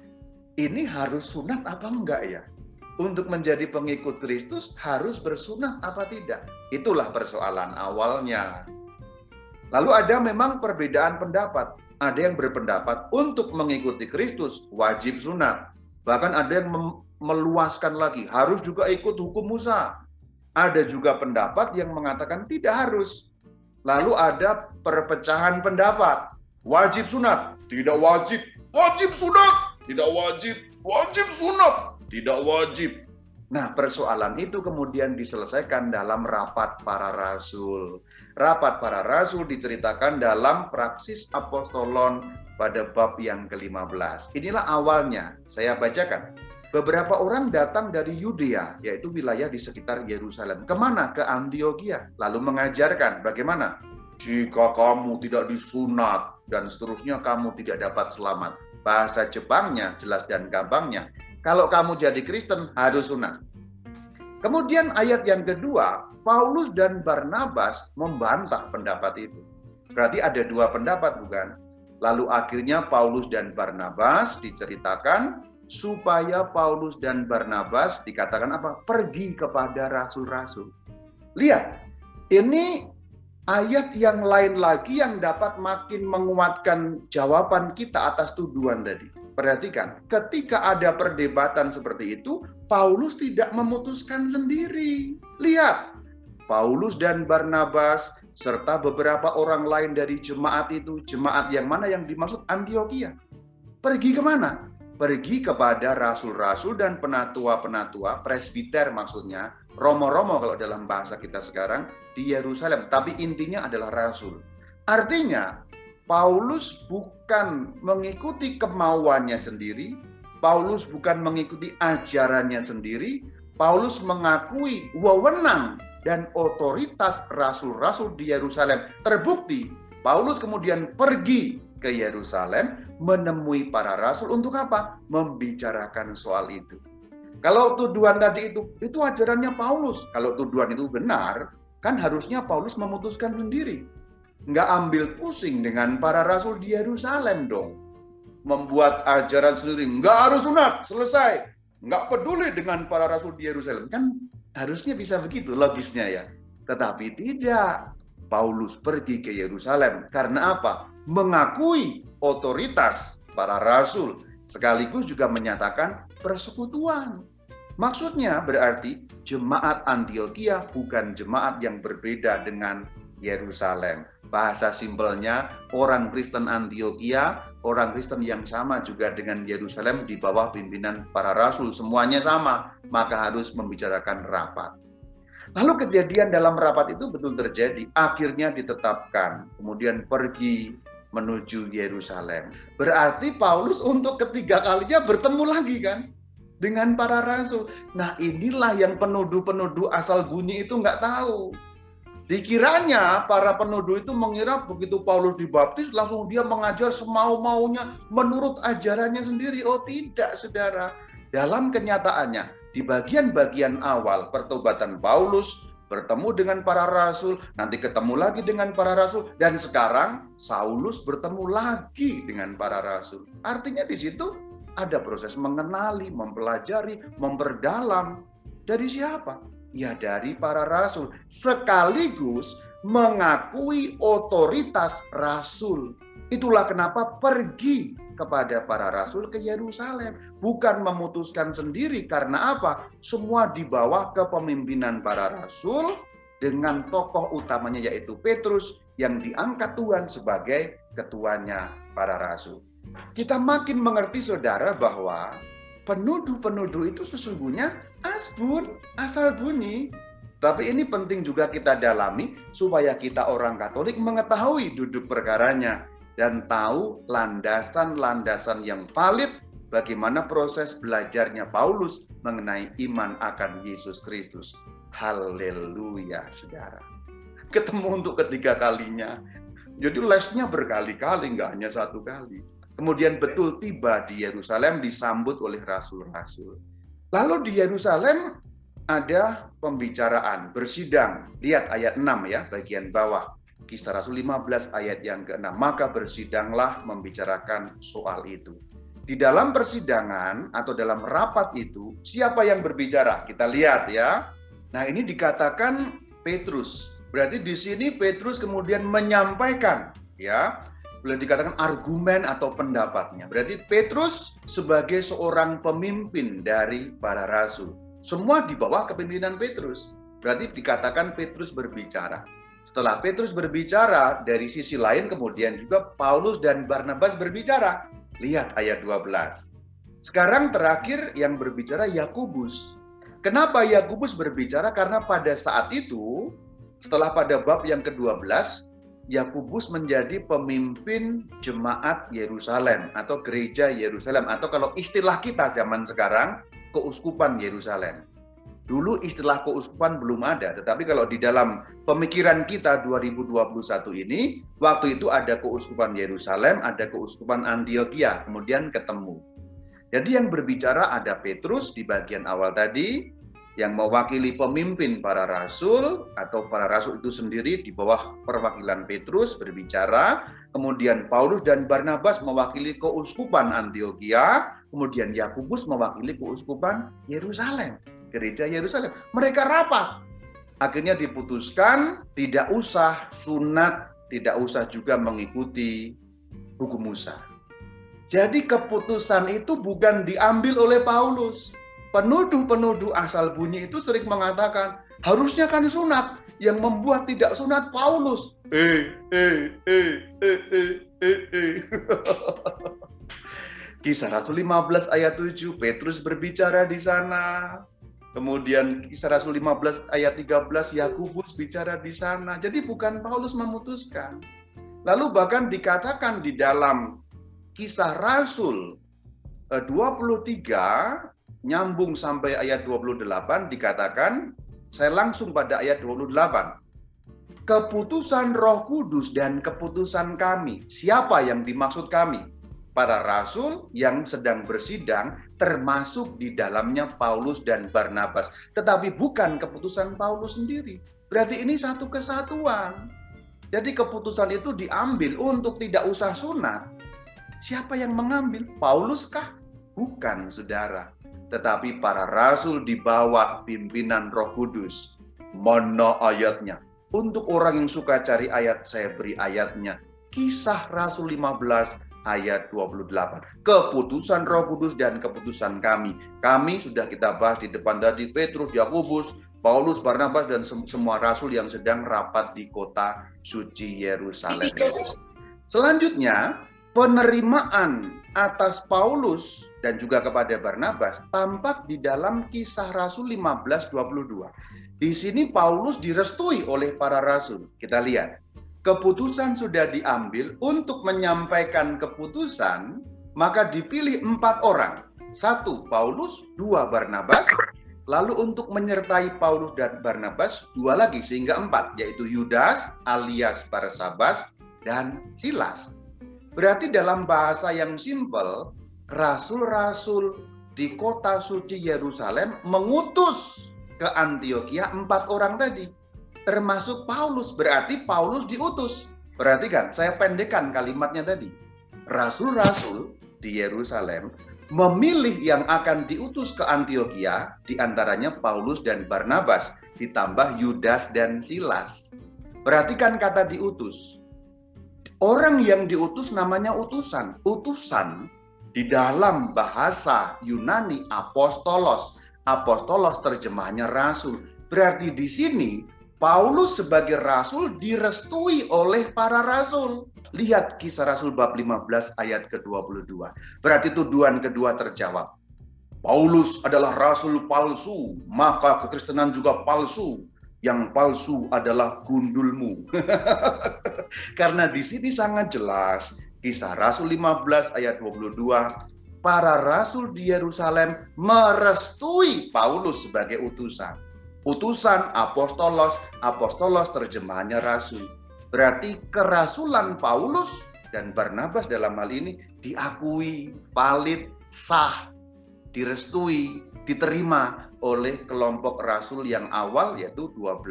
ini harus sunat apa enggak ya? Untuk menjadi pengikut Kristus harus bersunat apa tidak? Itulah persoalan awalnya. Lalu ada memang perbedaan pendapat. Ada yang berpendapat untuk mengikuti Kristus wajib sunat. Bahkan ada yang meluaskan lagi, harus juga ikut hukum Musa. Ada juga pendapat yang mengatakan tidak harus. Lalu ada perpecahan pendapat. Wajib sunat, tidak wajib. Wajib sunat, tidak wajib. Wajib sunat, tidak wajib. Nah, persoalan itu kemudian diselesaikan dalam rapat para rasul. Rapat para rasul diceritakan dalam praksis apostolon pada bab yang ke-15. Inilah awalnya, saya bacakan. Beberapa orang datang dari Yudea, yaitu wilayah di sekitar Yerusalem. Ke mana? Ke Antioquia. Lalu mengajarkan bagaimana? Jika kamu tidak disunat dan seterusnya kamu tidak dapat selamat. Bahasa Jepangnya jelas dan gampangnya. Kalau kamu jadi Kristen harus sunat. Kemudian ayat yang kedua, Paulus dan Barnabas membantah pendapat itu. Berarti ada dua pendapat bukan? Lalu akhirnya Paulus dan Barnabas diceritakan supaya Paulus dan Barnabas dikatakan apa? Pergi kepada rasul-rasul. Lihat, ini ayat yang lain lagi yang dapat makin menguatkan jawaban kita atas tuduhan tadi. Perhatikan, ketika ada perdebatan seperti itu, Paulus tidak memutuskan sendiri. Lihat, Paulus dan Barnabas serta beberapa orang lain dari jemaat itu, jemaat yang mana yang dimaksud Antioquia. Pergi ke mana? Pergi kepada rasul-rasul dan penatua-penatua, presbiter maksudnya, romo-romo kalau dalam bahasa kita sekarang, di Yerusalem. Tapi intinya adalah rasul. Artinya, Paulus bukan mengikuti kemauannya sendiri, Paulus bukan mengikuti ajarannya sendiri, Paulus mengakui wewenang dan otoritas rasul-rasul di Yerusalem. Terbukti, Paulus kemudian pergi ke Yerusalem menemui para rasul untuk apa? Membicarakan soal itu. Kalau tuduhan tadi itu, itu ajarannya Paulus. Kalau tuduhan itu benar, kan harusnya Paulus memutuskan sendiri. Nggak ambil pusing dengan para rasul di Yerusalem dong. Membuat ajaran sendiri, nggak harus sunat, selesai. Nggak peduli dengan para rasul di Yerusalem. Kan harusnya bisa begitu logisnya ya. Tetapi tidak. Paulus pergi ke Yerusalem. Karena apa? Mengakui otoritas para rasul, sekaligus juga menyatakan persekutuan. Maksudnya berarti jemaat Antioquia bukan jemaat yang berbeda dengan Yerusalem. Bahasa simpelnya, orang Kristen Antioquia, orang Kristen yang sama juga dengan Yerusalem di bawah pimpinan para rasul, semuanya sama, maka harus membicarakan rapat. Lalu kejadian dalam rapat itu betul terjadi, akhirnya ditetapkan, kemudian pergi menuju Yerusalem. Berarti Paulus untuk ketiga kalinya bertemu lagi kan dengan para rasul. Nah inilah yang penuduh-penuduh asal bunyi itu nggak tahu. Dikiranya para penuduh itu mengira begitu Paulus dibaptis langsung dia mengajar semau-maunya menurut ajarannya sendiri. Oh tidak saudara. Dalam kenyataannya di bagian-bagian awal pertobatan Paulus bertemu dengan para rasul, nanti ketemu lagi dengan para rasul, dan sekarang Saulus bertemu lagi dengan para rasul. Artinya di situ ada proses mengenali, mempelajari, memperdalam. Dari siapa? Ya dari para rasul. Sekaligus mengakui otoritas rasul. Itulah kenapa pergi kepada para rasul ke Yerusalem. Bukan memutuskan sendiri karena apa? Semua di bawah kepemimpinan para rasul dengan tokoh utamanya yaitu Petrus yang diangkat Tuhan sebagai ketuanya para rasul. Kita makin mengerti saudara bahwa penuduh-penuduh itu sesungguhnya asbun, asal bunyi. Tapi ini penting juga kita dalami supaya kita orang Katolik mengetahui duduk perkaranya dan tahu landasan-landasan yang valid bagaimana proses belajarnya Paulus mengenai iman akan Yesus Kristus. Haleluya, saudara. Ketemu untuk ketiga kalinya. Jadi lesnya berkali-kali, nggak hanya satu kali. Kemudian betul tiba di Yerusalem disambut oleh rasul-rasul. Lalu di Yerusalem ada pembicaraan, bersidang. Lihat ayat 6 ya, bagian bawah. Kisah Rasul 15 ayat yang ke-6. Maka bersidanglah membicarakan soal itu. di dalam persidangan atau dalam rapat itu siapa yang berbicara? Kita lihat ya. Nah, ini dikatakan Petrus. Berarti di sini Petrus kemudian menyampaikan ya, boleh dikatakan argumen atau pendapatnya. Berarti Petrus sebagai seorang pemimpin dari para rasul. Semua di bawah kepemimpinan Petrus. Berarti dikatakan Petrus berbicara. Setelah Petrus berbicara, dari sisi lain kemudian juga Paulus dan Barnabas berbicara. Lihat ayat 12. Sekarang terakhir yang berbicara Yakubus. Kenapa Yakubus berbicara? Karena pada saat itu, setelah pada bab yang ke-12, Yakubus menjadi pemimpin jemaat Yerusalem atau gereja Yerusalem atau kalau istilah kita zaman sekarang keuskupan Yerusalem. Dulu istilah keuskupan belum ada, tetapi kalau di dalam pemikiran kita 2021 ini, waktu itu ada keuskupan Yerusalem, ada keuskupan Antioquia, kemudian ketemu. Jadi yang berbicara ada Petrus di bagian awal tadi, yang mewakili pemimpin para rasul atau para rasul itu sendiri di bawah perwakilan Petrus berbicara, kemudian Paulus dan Barnabas mewakili keuskupan Antioquia, kemudian Yakubus mewakili keuskupan Yerusalem gereja Yerusalem. Mereka rapat. Akhirnya diputuskan tidak usah sunat, tidak usah juga mengikuti hukum Musa. Jadi keputusan itu bukan diambil oleh Paulus. Penuduh-penuduh asal bunyi itu sering mengatakan, harusnya kan sunat. Yang membuat tidak sunat Paulus. Eh, eh, eh, eh, eh, eh, eh. [laughs] Kisah Rasul 15 ayat 7, Petrus berbicara di sana. Kemudian kisah Rasul 15 ayat 13 Yakubus bicara di sana. Jadi bukan Paulus memutuskan. Lalu bahkan dikatakan di dalam kisah Rasul 23 eh, nyambung sampai ayat 28 dikatakan saya langsung pada ayat 28. Keputusan Roh Kudus dan keputusan kami. Siapa yang dimaksud kami? para rasul yang sedang bersidang termasuk di dalamnya Paulus dan Barnabas. Tetapi bukan keputusan Paulus sendiri. Berarti ini satu kesatuan. Jadi keputusan itu diambil untuk tidak usah sunat. Siapa yang mengambil? Paulus kah? Bukan, saudara. Tetapi para rasul di bawah pimpinan roh kudus. Mana ayatnya? Untuk orang yang suka cari ayat, saya beri ayatnya. Kisah Rasul 15 ayat 28. Keputusan Roh Kudus dan keputusan kami. Kami sudah kita bahas di depan tadi Petrus, Yakobus, Paulus, Barnabas dan semua rasul yang sedang rapat di kota suci Yerusalem. Selanjutnya, penerimaan atas Paulus dan juga kepada Barnabas tampak di dalam kisah Rasul 15:22. Di sini Paulus direstui oleh para rasul. Kita lihat keputusan sudah diambil untuk menyampaikan keputusan, maka dipilih empat orang. Satu Paulus, dua Barnabas, lalu untuk menyertai Paulus dan Barnabas, dua lagi sehingga empat, yaitu Yudas alias Barsabas dan Silas. Berarti dalam bahasa yang simpel, rasul-rasul di kota suci Yerusalem mengutus ke Antioquia empat orang tadi termasuk Paulus. Berarti Paulus diutus. Perhatikan, saya pendekkan kalimatnya tadi. Rasul-rasul di Yerusalem memilih yang akan diutus ke Antioquia, di antaranya Paulus dan Barnabas, ditambah Yudas dan Silas. Perhatikan kata diutus. Orang yang diutus namanya utusan. Utusan di dalam bahasa Yunani apostolos. Apostolos terjemahnya rasul. Berarti di sini Paulus sebagai rasul direstui oleh para rasul. Lihat kisah Rasul bab 15 ayat ke-22. Berarti tuduhan kedua terjawab. Paulus adalah rasul palsu, maka kekristenan juga palsu. Yang palsu adalah gundulmu. [laughs] Karena di sini sangat jelas kisah Rasul 15 ayat 22 para rasul di Yerusalem merestui Paulus sebagai utusan utusan apostolos, apostolos terjemahannya rasul. Berarti kerasulan Paulus dan Barnabas dalam hal ini diakui, valid, sah, direstui, diterima oleh kelompok rasul yang awal yaitu 12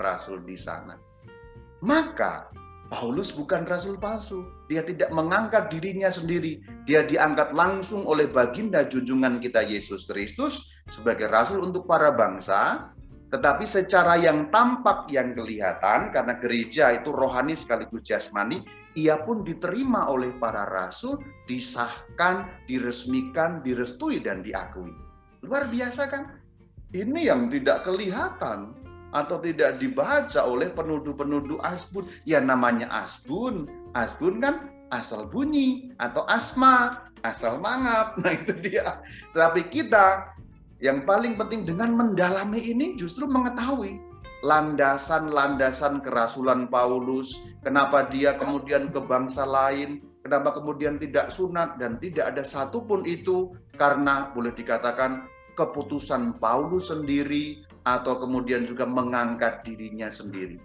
rasul di sana. Maka Paulus bukan rasul palsu. Dia tidak mengangkat dirinya sendiri. Dia diangkat langsung oleh baginda junjungan kita Yesus Kristus sebagai rasul untuk para bangsa. Tetapi secara yang tampak, yang kelihatan, karena gereja itu rohani sekaligus jasmani, ia pun diterima oleh para rasul, disahkan, diresmikan, direstui, dan diakui. Luar biasa kan? Ini yang tidak kelihatan atau tidak dibaca oleh penuduh-penuduh asbun. Ya namanya asbun, asbun kan asal bunyi atau asma, asal mangap. [laughs] Nah itu dia. Tapi kita yang paling penting dengan mendalami ini justru mengetahui landasan-landasan kerasulan Paulus, kenapa dia kemudian ke bangsa lain, kenapa kemudian tidak sunat dan tidak ada satupun itu karena boleh dikatakan keputusan Paulus sendiri atau kemudian juga mengangkat dirinya sendiri.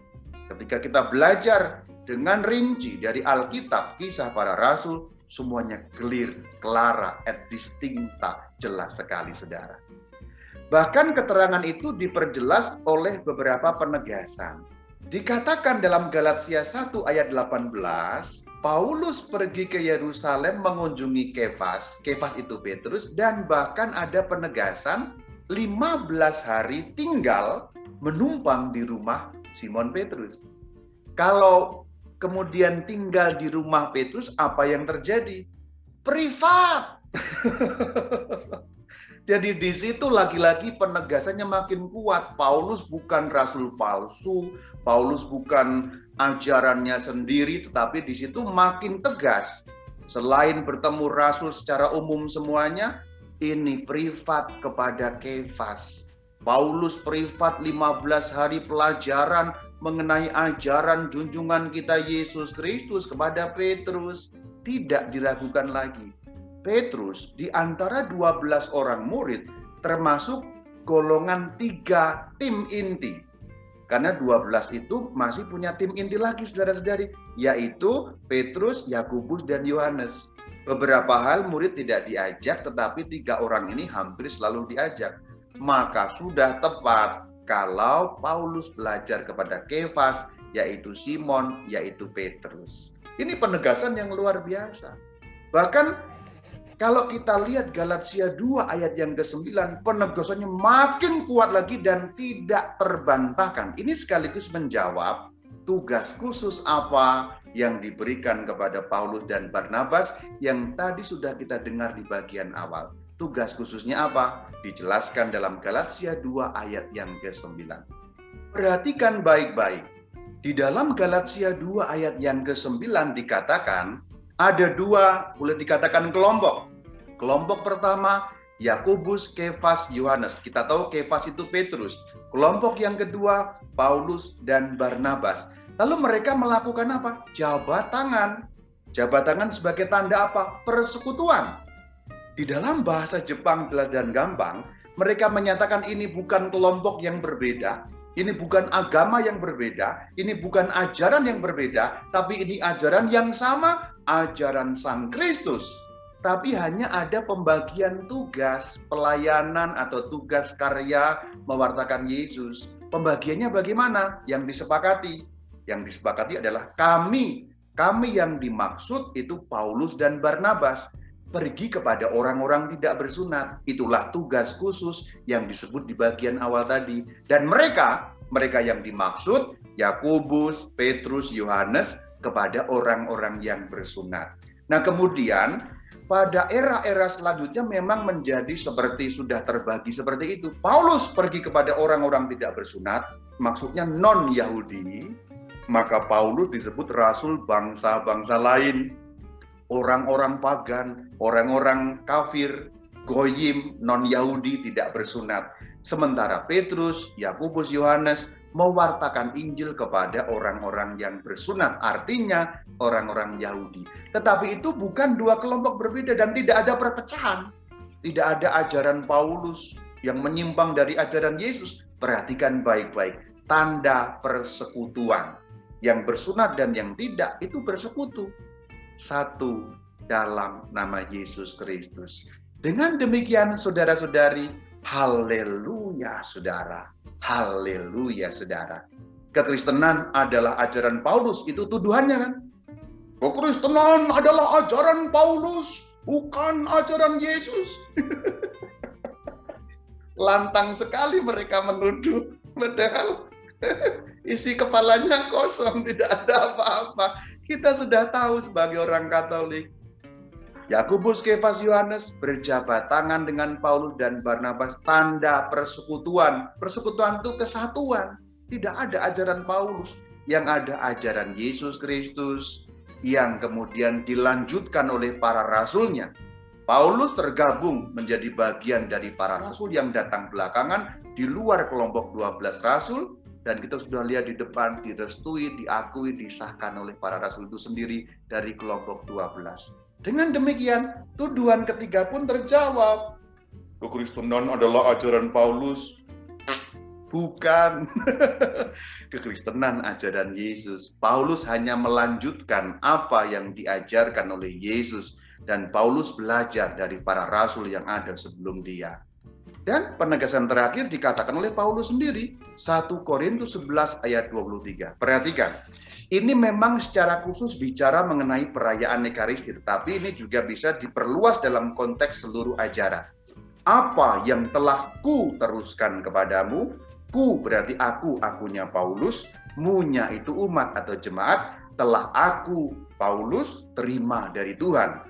Ketika kita belajar dengan rinci dari Alkitab, kisah para rasul, semuanya clear, clara, et distincta, jelas sekali saudara. Bahkan keterangan itu diperjelas oleh beberapa penegasan. Dikatakan dalam Galatia 1 ayat 18, Paulus pergi ke Yerusalem mengunjungi Kefas, Kefas itu Petrus, dan bahkan ada penegasan 15 hari tinggal menumpang di rumah Simon Petrus. Kalau kemudian tinggal di rumah Petrus, apa yang terjadi? Privat. [laughs] Jadi di situ lagi-lagi penegasannya makin kuat. Paulus bukan rasul palsu, Paulus bukan ajarannya sendiri, tetapi di situ makin tegas. Selain bertemu rasul secara umum semuanya, ini privat kepada Kefas. Paulus privat 15 hari pelajaran mengenai ajaran junjungan kita Yesus Kristus kepada Petrus. Tidak diragukan lagi Petrus di antara 12 orang murid termasuk golongan tiga tim inti. Karena 12 itu masih punya tim inti lagi saudara-saudari, yaitu Petrus, Yakubus, dan Yohanes. Beberapa hal murid tidak diajak, tetapi tiga orang ini hampir selalu diajak. Maka sudah tepat kalau Paulus belajar kepada Kefas, yaitu Simon, yaitu Petrus. Ini penegasan yang luar biasa. Bahkan kalau kita lihat Galatia 2 ayat yang ke-9, penegasannya makin kuat lagi dan tidak terbantahkan. Ini sekaligus menjawab tugas khusus apa yang diberikan kepada Paulus dan Barnabas yang tadi sudah kita dengar di bagian awal. Tugas khususnya apa? Dijelaskan dalam Galatia 2 ayat yang ke-9. Perhatikan baik-baik. Di dalam Galatia 2 ayat yang ke-9 dikatakan, ada dua boleh dikatakan kelompok. Kelompok pertama Yakobus, Kefas, Yohanes. Kita tahu Kefas itu Petrus. Kelompok yang kedua Paulus dan Barnabas. Lalu mereka melakukan apa? Jabat tangan. Jabat tangan sebagai tanda apa? Persekutuan. Di dalam bahasa Jepang jelas dan gampang, mereka menyatakan ini bukan kelompok yang berbeda, ini bukan agama yang berbeda, ini bukan ajaran yang berbeda, tapi ini ajaran yang sama, ajaran Sang Kristus. Tapi hanya ada pembagian tugas, pelayanan atau tugas karya mewartakan Yesus. Pembagiannya bagaimana? Yang disepakati. Yang disepakati adalah kami, kami yang dimaksud itu Paulus dan Barnabas pergi kepada orang-orang tidak bersunat. Itulah tugas khusus yang disebut di bagian awal tadi. Dan mereka, mereka yang dimaksud, Yakobus, Petrus, Yohanes, kepada orang-orang yang bersunat. Nah kemudian pada era-era selanjutnya memang menjadi seperti sudah terbagi seperti itu. Paulus pergi kepada orang-orang tidak bersunat, maksudnya non-Yahudi, maka Paulus disebut rasul bangsa-bangsa lain orang-orang pagan, orang-orang kafir, goyim, non-Yahudi tidak bersunat. Sementara Petrus, Yakobus, Yohanes mewartakan Injil kepada orang-orang yang bersunat, artinya orang-orang Yahudi. Tetapi itu bukan dua kelompok berbeda dan tidak ada perpecahan. Tidak ada ajaran Paulus yang menyimpang dari ajaran Yesus. Perhatikan baik-baik, tanda persekutuan. Yang bersunat dan yang tidak itu bersekutu satu dalam nama Yesus Kristus. Dengan demikian saudara-saudari, haleluya saudara, haleluya saudara. kekristenan adalah ajaran Paulus, itu tuduhannya kan? Kekristenan adalah ajaran Paulus, bukan ajaran Yesus. [laughs] Lantang sekali mereka menuduh, padahal [laughs] isi kepalanya kosong, tidak ada apa-apa. Kita sudah tahu sebagai orang Katolik, Yakobus, Kefas, Yohanes berjabat tangan dengan Paulus dan Barnabas tanda persekutuan. Persekutuan itu kesatuan. Tidak ada ajaran Paulus, yang ada ajaran Yesus Kristus yang kemudian dilanjutkan oleh para rasulnya. Paulus tergabung menjadi bagian dari para rasul yang datang belakangan di luar kelompok 12 rasul dan kita sudah lihat di depan direstui, diakui, disahkan oleh para rasul itu sendiri dari kelompok 12. Dengan demikian, tuduhan ketiga pun terjawab. Kekristenan adalah ajaran Paulus. Bukan. [laughs] Kekristenan ajaran Yesus. Paulus hanya melanjutkan apa yang diajarkan oleh Yesus. Dan Paulus belajar dari para rasul yang ada sebelum dia. Dan penegasan terakhir dikatakan oleh Paulus sendiri, 1 Korintus 11 ayat 23. Perhatikan, ini memang secara khusus bicara mengenai perayaan Ekaristi, tetapi ini juga bisa diperluas dalam konteks seluruh ajaran. Apa yang telah ku teruskan kepadamu, ku berarti aku, akunya Paulus, munya itu umat atau jemaat, telah aku, Paulus, terima dari Tuhan.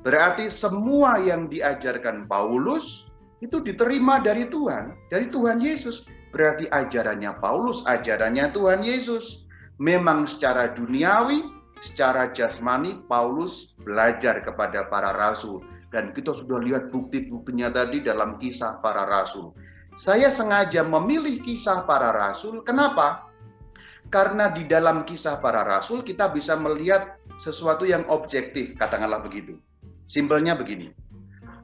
Berarti semua yang diajarkan Paulus, itu diterima dari Tuhan, dari Tuhan Yesus. Berarti ajarannya Paulus, ajarannya Tuhan Yesus. Memang secara duniawi, secara jasmani, Paulus belajar kepada para rasul. Dan kita sudah lihat bukti-buktinya tadi dalam kisah para rasul. Saya sengaja memilih kisah para rasul. Kenapa? Karena di dalam kisah para rasul kita bisa melihat sesuatu yang objektif, katakanlah begitu. Simpelnya begini,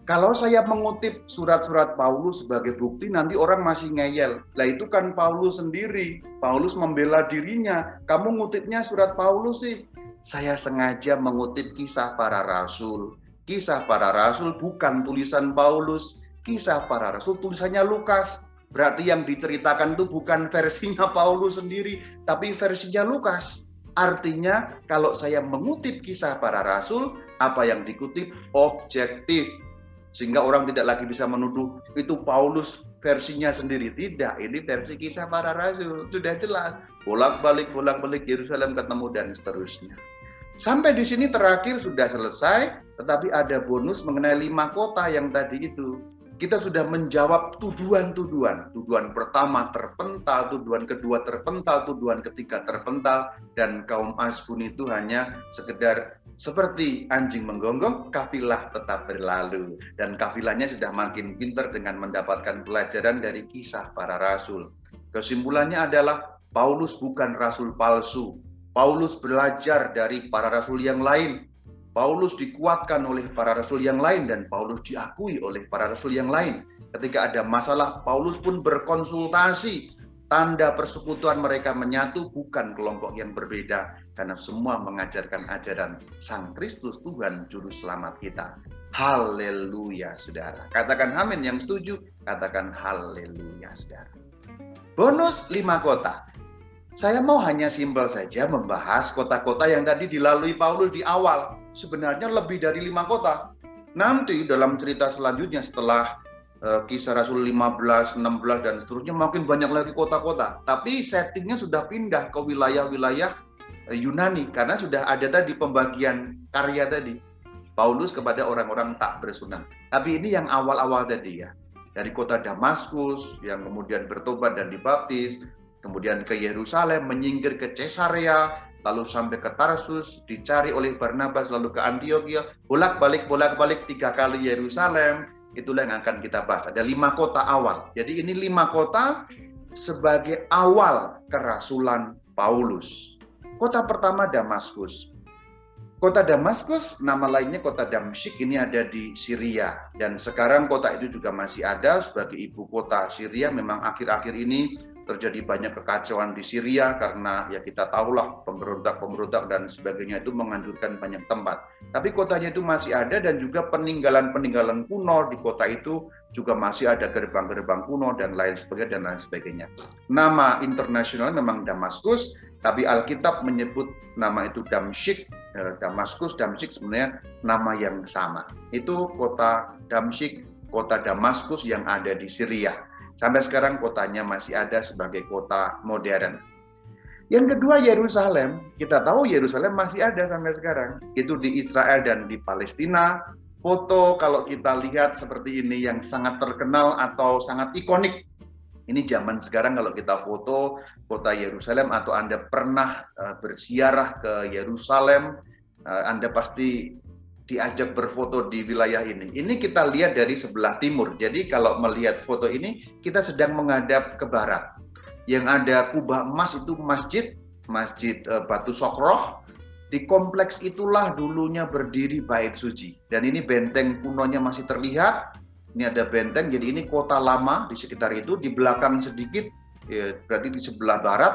kalau saya mengutip surat-surat Paulus sebagai bukti, nanti orang masih ngeyel. Lah itu kan Paulus sendiri. Paulus membela dirinya. Kamu ngutipnya surat Paulus sih. Saya sengaja mengutip kisah para rasul. Kisah para rasul bukan tulisan Paulus. Kisah para rasul tulisannya Lukas. Berarti yang diceritakan itu bukan [laughs] versinya Paulus sendiri, tapi versinya Lukas. Artinya kalau saya mengutip kisah para rasul, apa yang dikutip objektif sehingga orang tidak lagi bisa menuduh itu Paulus versinya sendiri. Tidak, ini versi kisah para rasul. Sudah jelas. Bolak-balik, bolak-balik Yerusalem ketemu dan seterusnya. Sampai di sini terakhir sudah selesai, tetapi ada bonus mengenai lima kota yang tadi itu. Kita sudah menjawab tuduhan-tuduhan. Tuduhan pertama terpental, tuduhan kedua terpental, tuduhan ketiga terpental, dan kaum Asbun itu hanya sekedar seperti anjing menggonggong, kafilah tetap berlalu. Dan kafilahnya sudah makin pintar dengan mendapatkan pelajaran dari kisah para rasul. Kesimpulannya adalah Paulus bukan rasul palsu. Paulus belajar dari para rasul yang lain. Paulus dikuatkan oleh para rasul yang lain dan Paulus diakui oleh para rasul yang lain. Ketika ada masalah, Paulus pun berkonsultasi tanda persekutuan mereka menyatu bukan kelompok yang berbeda karena semua mengajarkan ajaran Sang Kristus Tuhan juru selamat kita. Haleluya, Saudara. Katakan amin yang setuju, katakan haleluya, Saudara. Bonus lima kota. Saya mau hanya simpel saja membahas kota-kota yang tadi dilalui Paulus di awal. Sebenarnya lebih dari lima kota. Nanti dalam cerita selanjutnya setelah Eh, kisah Rasul 15, 16 dan seterusnya makin banyak lagi kota-kota. Tapi settingnya sudah pindah ke wilayah-wilayah eh, Yunani karena sudah ada tadi pembagian karya tadi. Paulus kepada orang-orang tak bersunat. Tapi ini yang awal-awal tadi ya. Dari kota Damaskus yang kemudian bertobat dan dibaptis, kemudian ke Yerusalem, menyingkir ke Caesarea, lalu sampai ke Tarsus, dicari oleh Barnabas, lalu ke Antioquia, bolak-balik, bolak-balik tiga kali Yerusalem, Itulah yang akan kita bahas. Ada lima kota awal. Jadi ini lima kota sebagai awal kerasulan Paulus. Kota pertama Damaskus. Kota Damaskus, nama lainnya kota Damsyik ini ada di Syria. Dan sekarang kota itu juga masih ada sebagai ibu kota Syria. Memang akhir-akhir ini terjadi banyak kekacauan di Syria karena ya kita tahulah pemberontak-pemberontak dan sebagainya itu menghancurkan banyak tempat. Tapi kotanya itu masih ada dan juga peninggalan-peninggalan kuno di kota itu juga masih ada gerbang-gerbang kuno dan lain sebagainya dan lain sebagainya. Nama internasional memang Damaskus, tapi Alkitab menyebut nama itu Damsyik, eh, Damaskus, Damsyik sebenarnya nama yang sama. Itu kota Damsyik, kota Damaskus yang ada di Syria. Sampai sekarang kotanya masih ada sebagai kota modern. Yang kedua Yerusalem, kita tahu Yerusalem masih ada sampai sekarang. Itu di Israel dan di Palestina. Foto kalau kita lihat seperti ini yang sangat terkenal atau sangat ikonik. Ini zaman sekarang kalau kita foto kota Yerusalem atau Anda pernah uh, bersiarah ke Yerusalem, uh, Anda pasti diajak berfoto di wilayah ini. Ini kita lihat dari sebelah timur. Jadi kalau melihat foto ini, kita sedang menghadap ke barat. Yang ada kubah emas itu masjid, masjid uh, Batu Sokroh. Di kompleks itulah dulunya berdiri bait suci. Dan ini benteng kunonya masih terlihat. Ini ada benteng, jadi ini kota lama di sekitar itu. Di belakang sedikit, ya, berarti di sebelah barat,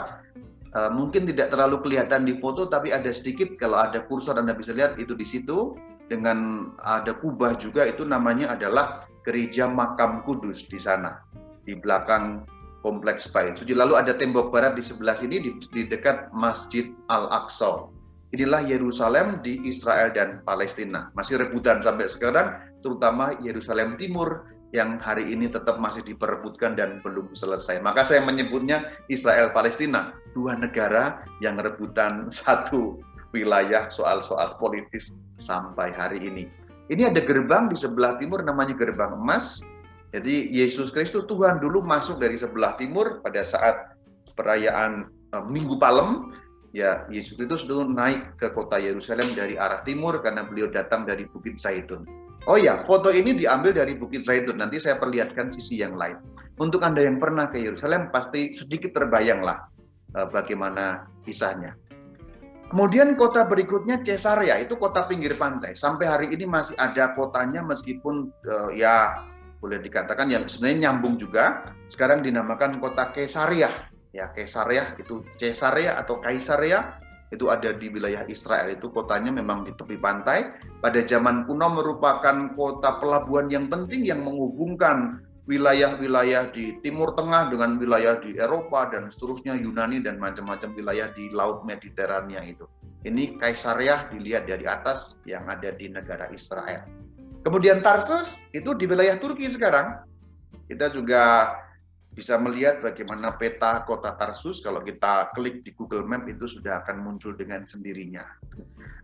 Uh, mungkin tidak terlalu kelihatan di foto, tapi ada sedikit. Kalau ada kursor Anda bisa lihat itu di situ dengan ada kubah juga itu namanya adalah gereja makam kudus di sana di belakang kompleks Bait Suci. Lalu ada tembok barat di sebelah sini di, di dekat Masjid Al-Aqsa. Inilah Yerusalem di Israel dan Palestina. Masih rebutan sampai sekarang, terutama Yerusalem Timur yang hari ini tetap masih diperebutkan dan belum selesai. Maka saya menyebutnya Israel Palestina, dua negara yang rebutan [laughs] satu wilayah soal-soal politis sampai hari ini. Ini ada gerbang di sebelah timur namanya gerbang emas. Jadi Yesus Kristus Tuhan dulu masuk dari sebelah timur pada saat perayaan uh, Minggu Palem. Ya, Yesus itu sudah naik ke kota Yerusalem dari arah timur karena beliau datang dari Bukit Zaitun. Oh ya, foto ini diambil dari Bukit Zaitun. Nanti saya perlihatkan sisi yang lain. Untuk Anda yang pernah ke Yerusalem, pasti sedikit terbayanglah uh, bagaimana kisahnya. Kemudian kota berikutnya Caesarea, itu kota pinggir pantai. Sampai hari ini masih ada kotanya meskipun uh, ya boleh dikatakan yang sebenarnya nyambung juga. Sekarang dinamakan kota Caesarea. Ya, Caesarea itu Caesarea atau Kaisarea itu ada di wilayah Israel itu kotanya memang di tepi pantai. Pada zaman kuno merupakan kota pelabuhan yang penting yang menghubungkan wilayah-wilayah di Timur Tengah dengan wilayah di Eropa dan seterusnya Yunani dan macam-macam wilayah di Laut Mediterania itu. Ini Kaisariah dilihat dari atas yang ada di negara Israel. Kemudian Tarsus itu di wilayah Turki sekarang. Kita juga bisa melihat bagaimana peta kota Tarsus kalau kita klik di Google Map itu sudah akan muncul dengan sendirinya.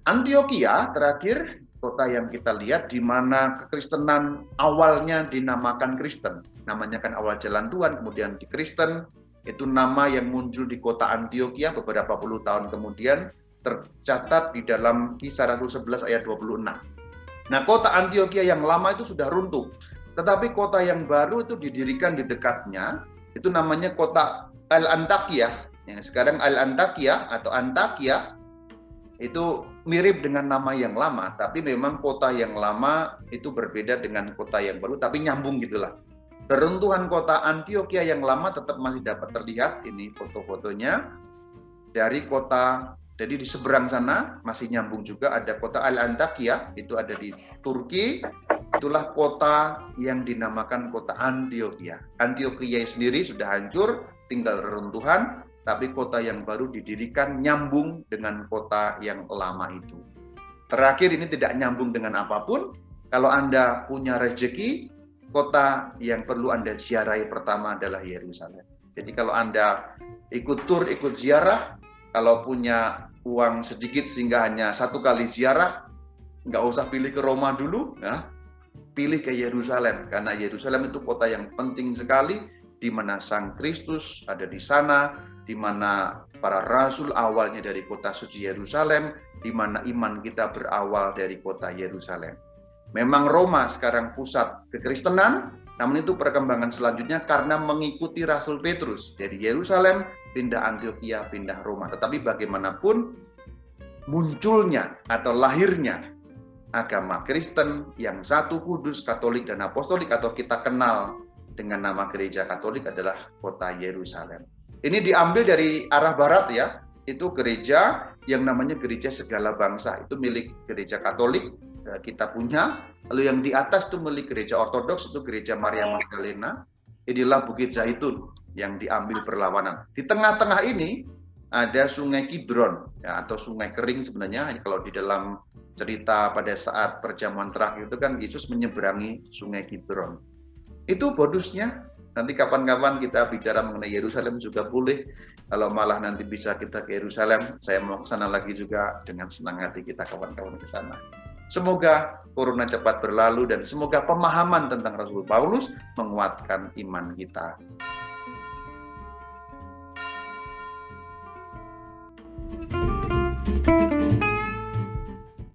Antioquia terakhir kota yang kita lihat di mana kekristenan awalnya dinamakan Kristen. Namanya kan awal jalan Tuhan, kemudian di Kristen, itu nama yang muncul di kota Antioquia beberapa puluh tahun kemudian tercatat di dalam kisah Rasul 11 ayat 26. Nah kota Antioquia yang lama itu sudah runtuh, tetapi kota yang baru itu didirikan di dekatnya, itu namanya kota Al-Antakia. Yang sekarang Al-Antakia atau Antakia itu mirip dengan nama yang lama, tapi memang kota yang lama itu berbeda dengan kota yang baru, tapi nyambung gitulah. Keruntuhan kota Antioquia yang lama tetap masih dapat terlihat, ini foto-fotonya, dari kota, jadi di seberang sana masih nyambung juga ada kota Al-Antakia, itu ada di Turki, itulah kota yang dinamakan kota Antioquia. Antioquia sendiri sudah hancur, tinggal reruntuhan, tapi kota yang baru didirikan nyambung dengan kota yang lama itu. Terakhir ini tidak nyambung dengan apa pun. Kalau Anda punya rezeki, kota yang perlu Anda ziarahi pertama adalah Yerusalem. Jadi kalau Anda ikut tur, ikut ziarah, kalau punya uang sedikit sehingga hanya satu kali ziarah, nggak usah pilih ke Roma dulu, ya. pilih ke Yerusalem. Karena Yerusalem itu kota yang penting sekali, di mana Sang Kristus ada di sana, di mana para rasul awalnya dari kota suci Yerusalem, di mana iman kita berawal dari kota Yerusalem. Memang Roma sekarang pusat kekristenan, namun itu perkembangan selanjutnya karena mengikuti Rasul Petrus dari Yerusalem pindah Antioquia, pindah Roma. Tetapi bagaimanapun munculnya atau lahirnya agama Kristen yang satu kudus, Katolik dan Apostolik atau kita kenal dengan nama gereja Katolik adalah kota Yerusalem. Ini diambil dari arah barat ya. Itu gereja yang namanya gereja segala bangsa. Itu milik gereja Katolik eh, kita punya. Lalu yang di atas itu milik gereja Ortodoks itu gereja Maria Magdalena. Inilah Bukit Zaitun yang diambil perlawanan. Di tengah-tengah ini ada Sungai Kidron ya, atau Sungai Kering sebenarnya kalau di dalam cerita pada saat perjamuan terakhir itu kan Yesus menyeberangi Sungai Kidron. Itu bonusnya Nanti kapan-kapan kita bicara mengenai Yerusalem juga boleh. Kalau malah nanti bisa kita ke Yerusalem, saya mau ke sana lagi juga dengan senang hati kita kawan-kawan ke sana. Semoga corona cepat berlalu dan semoga pemahaman tentang Rasul Paulus menguatkan iman kita. thank you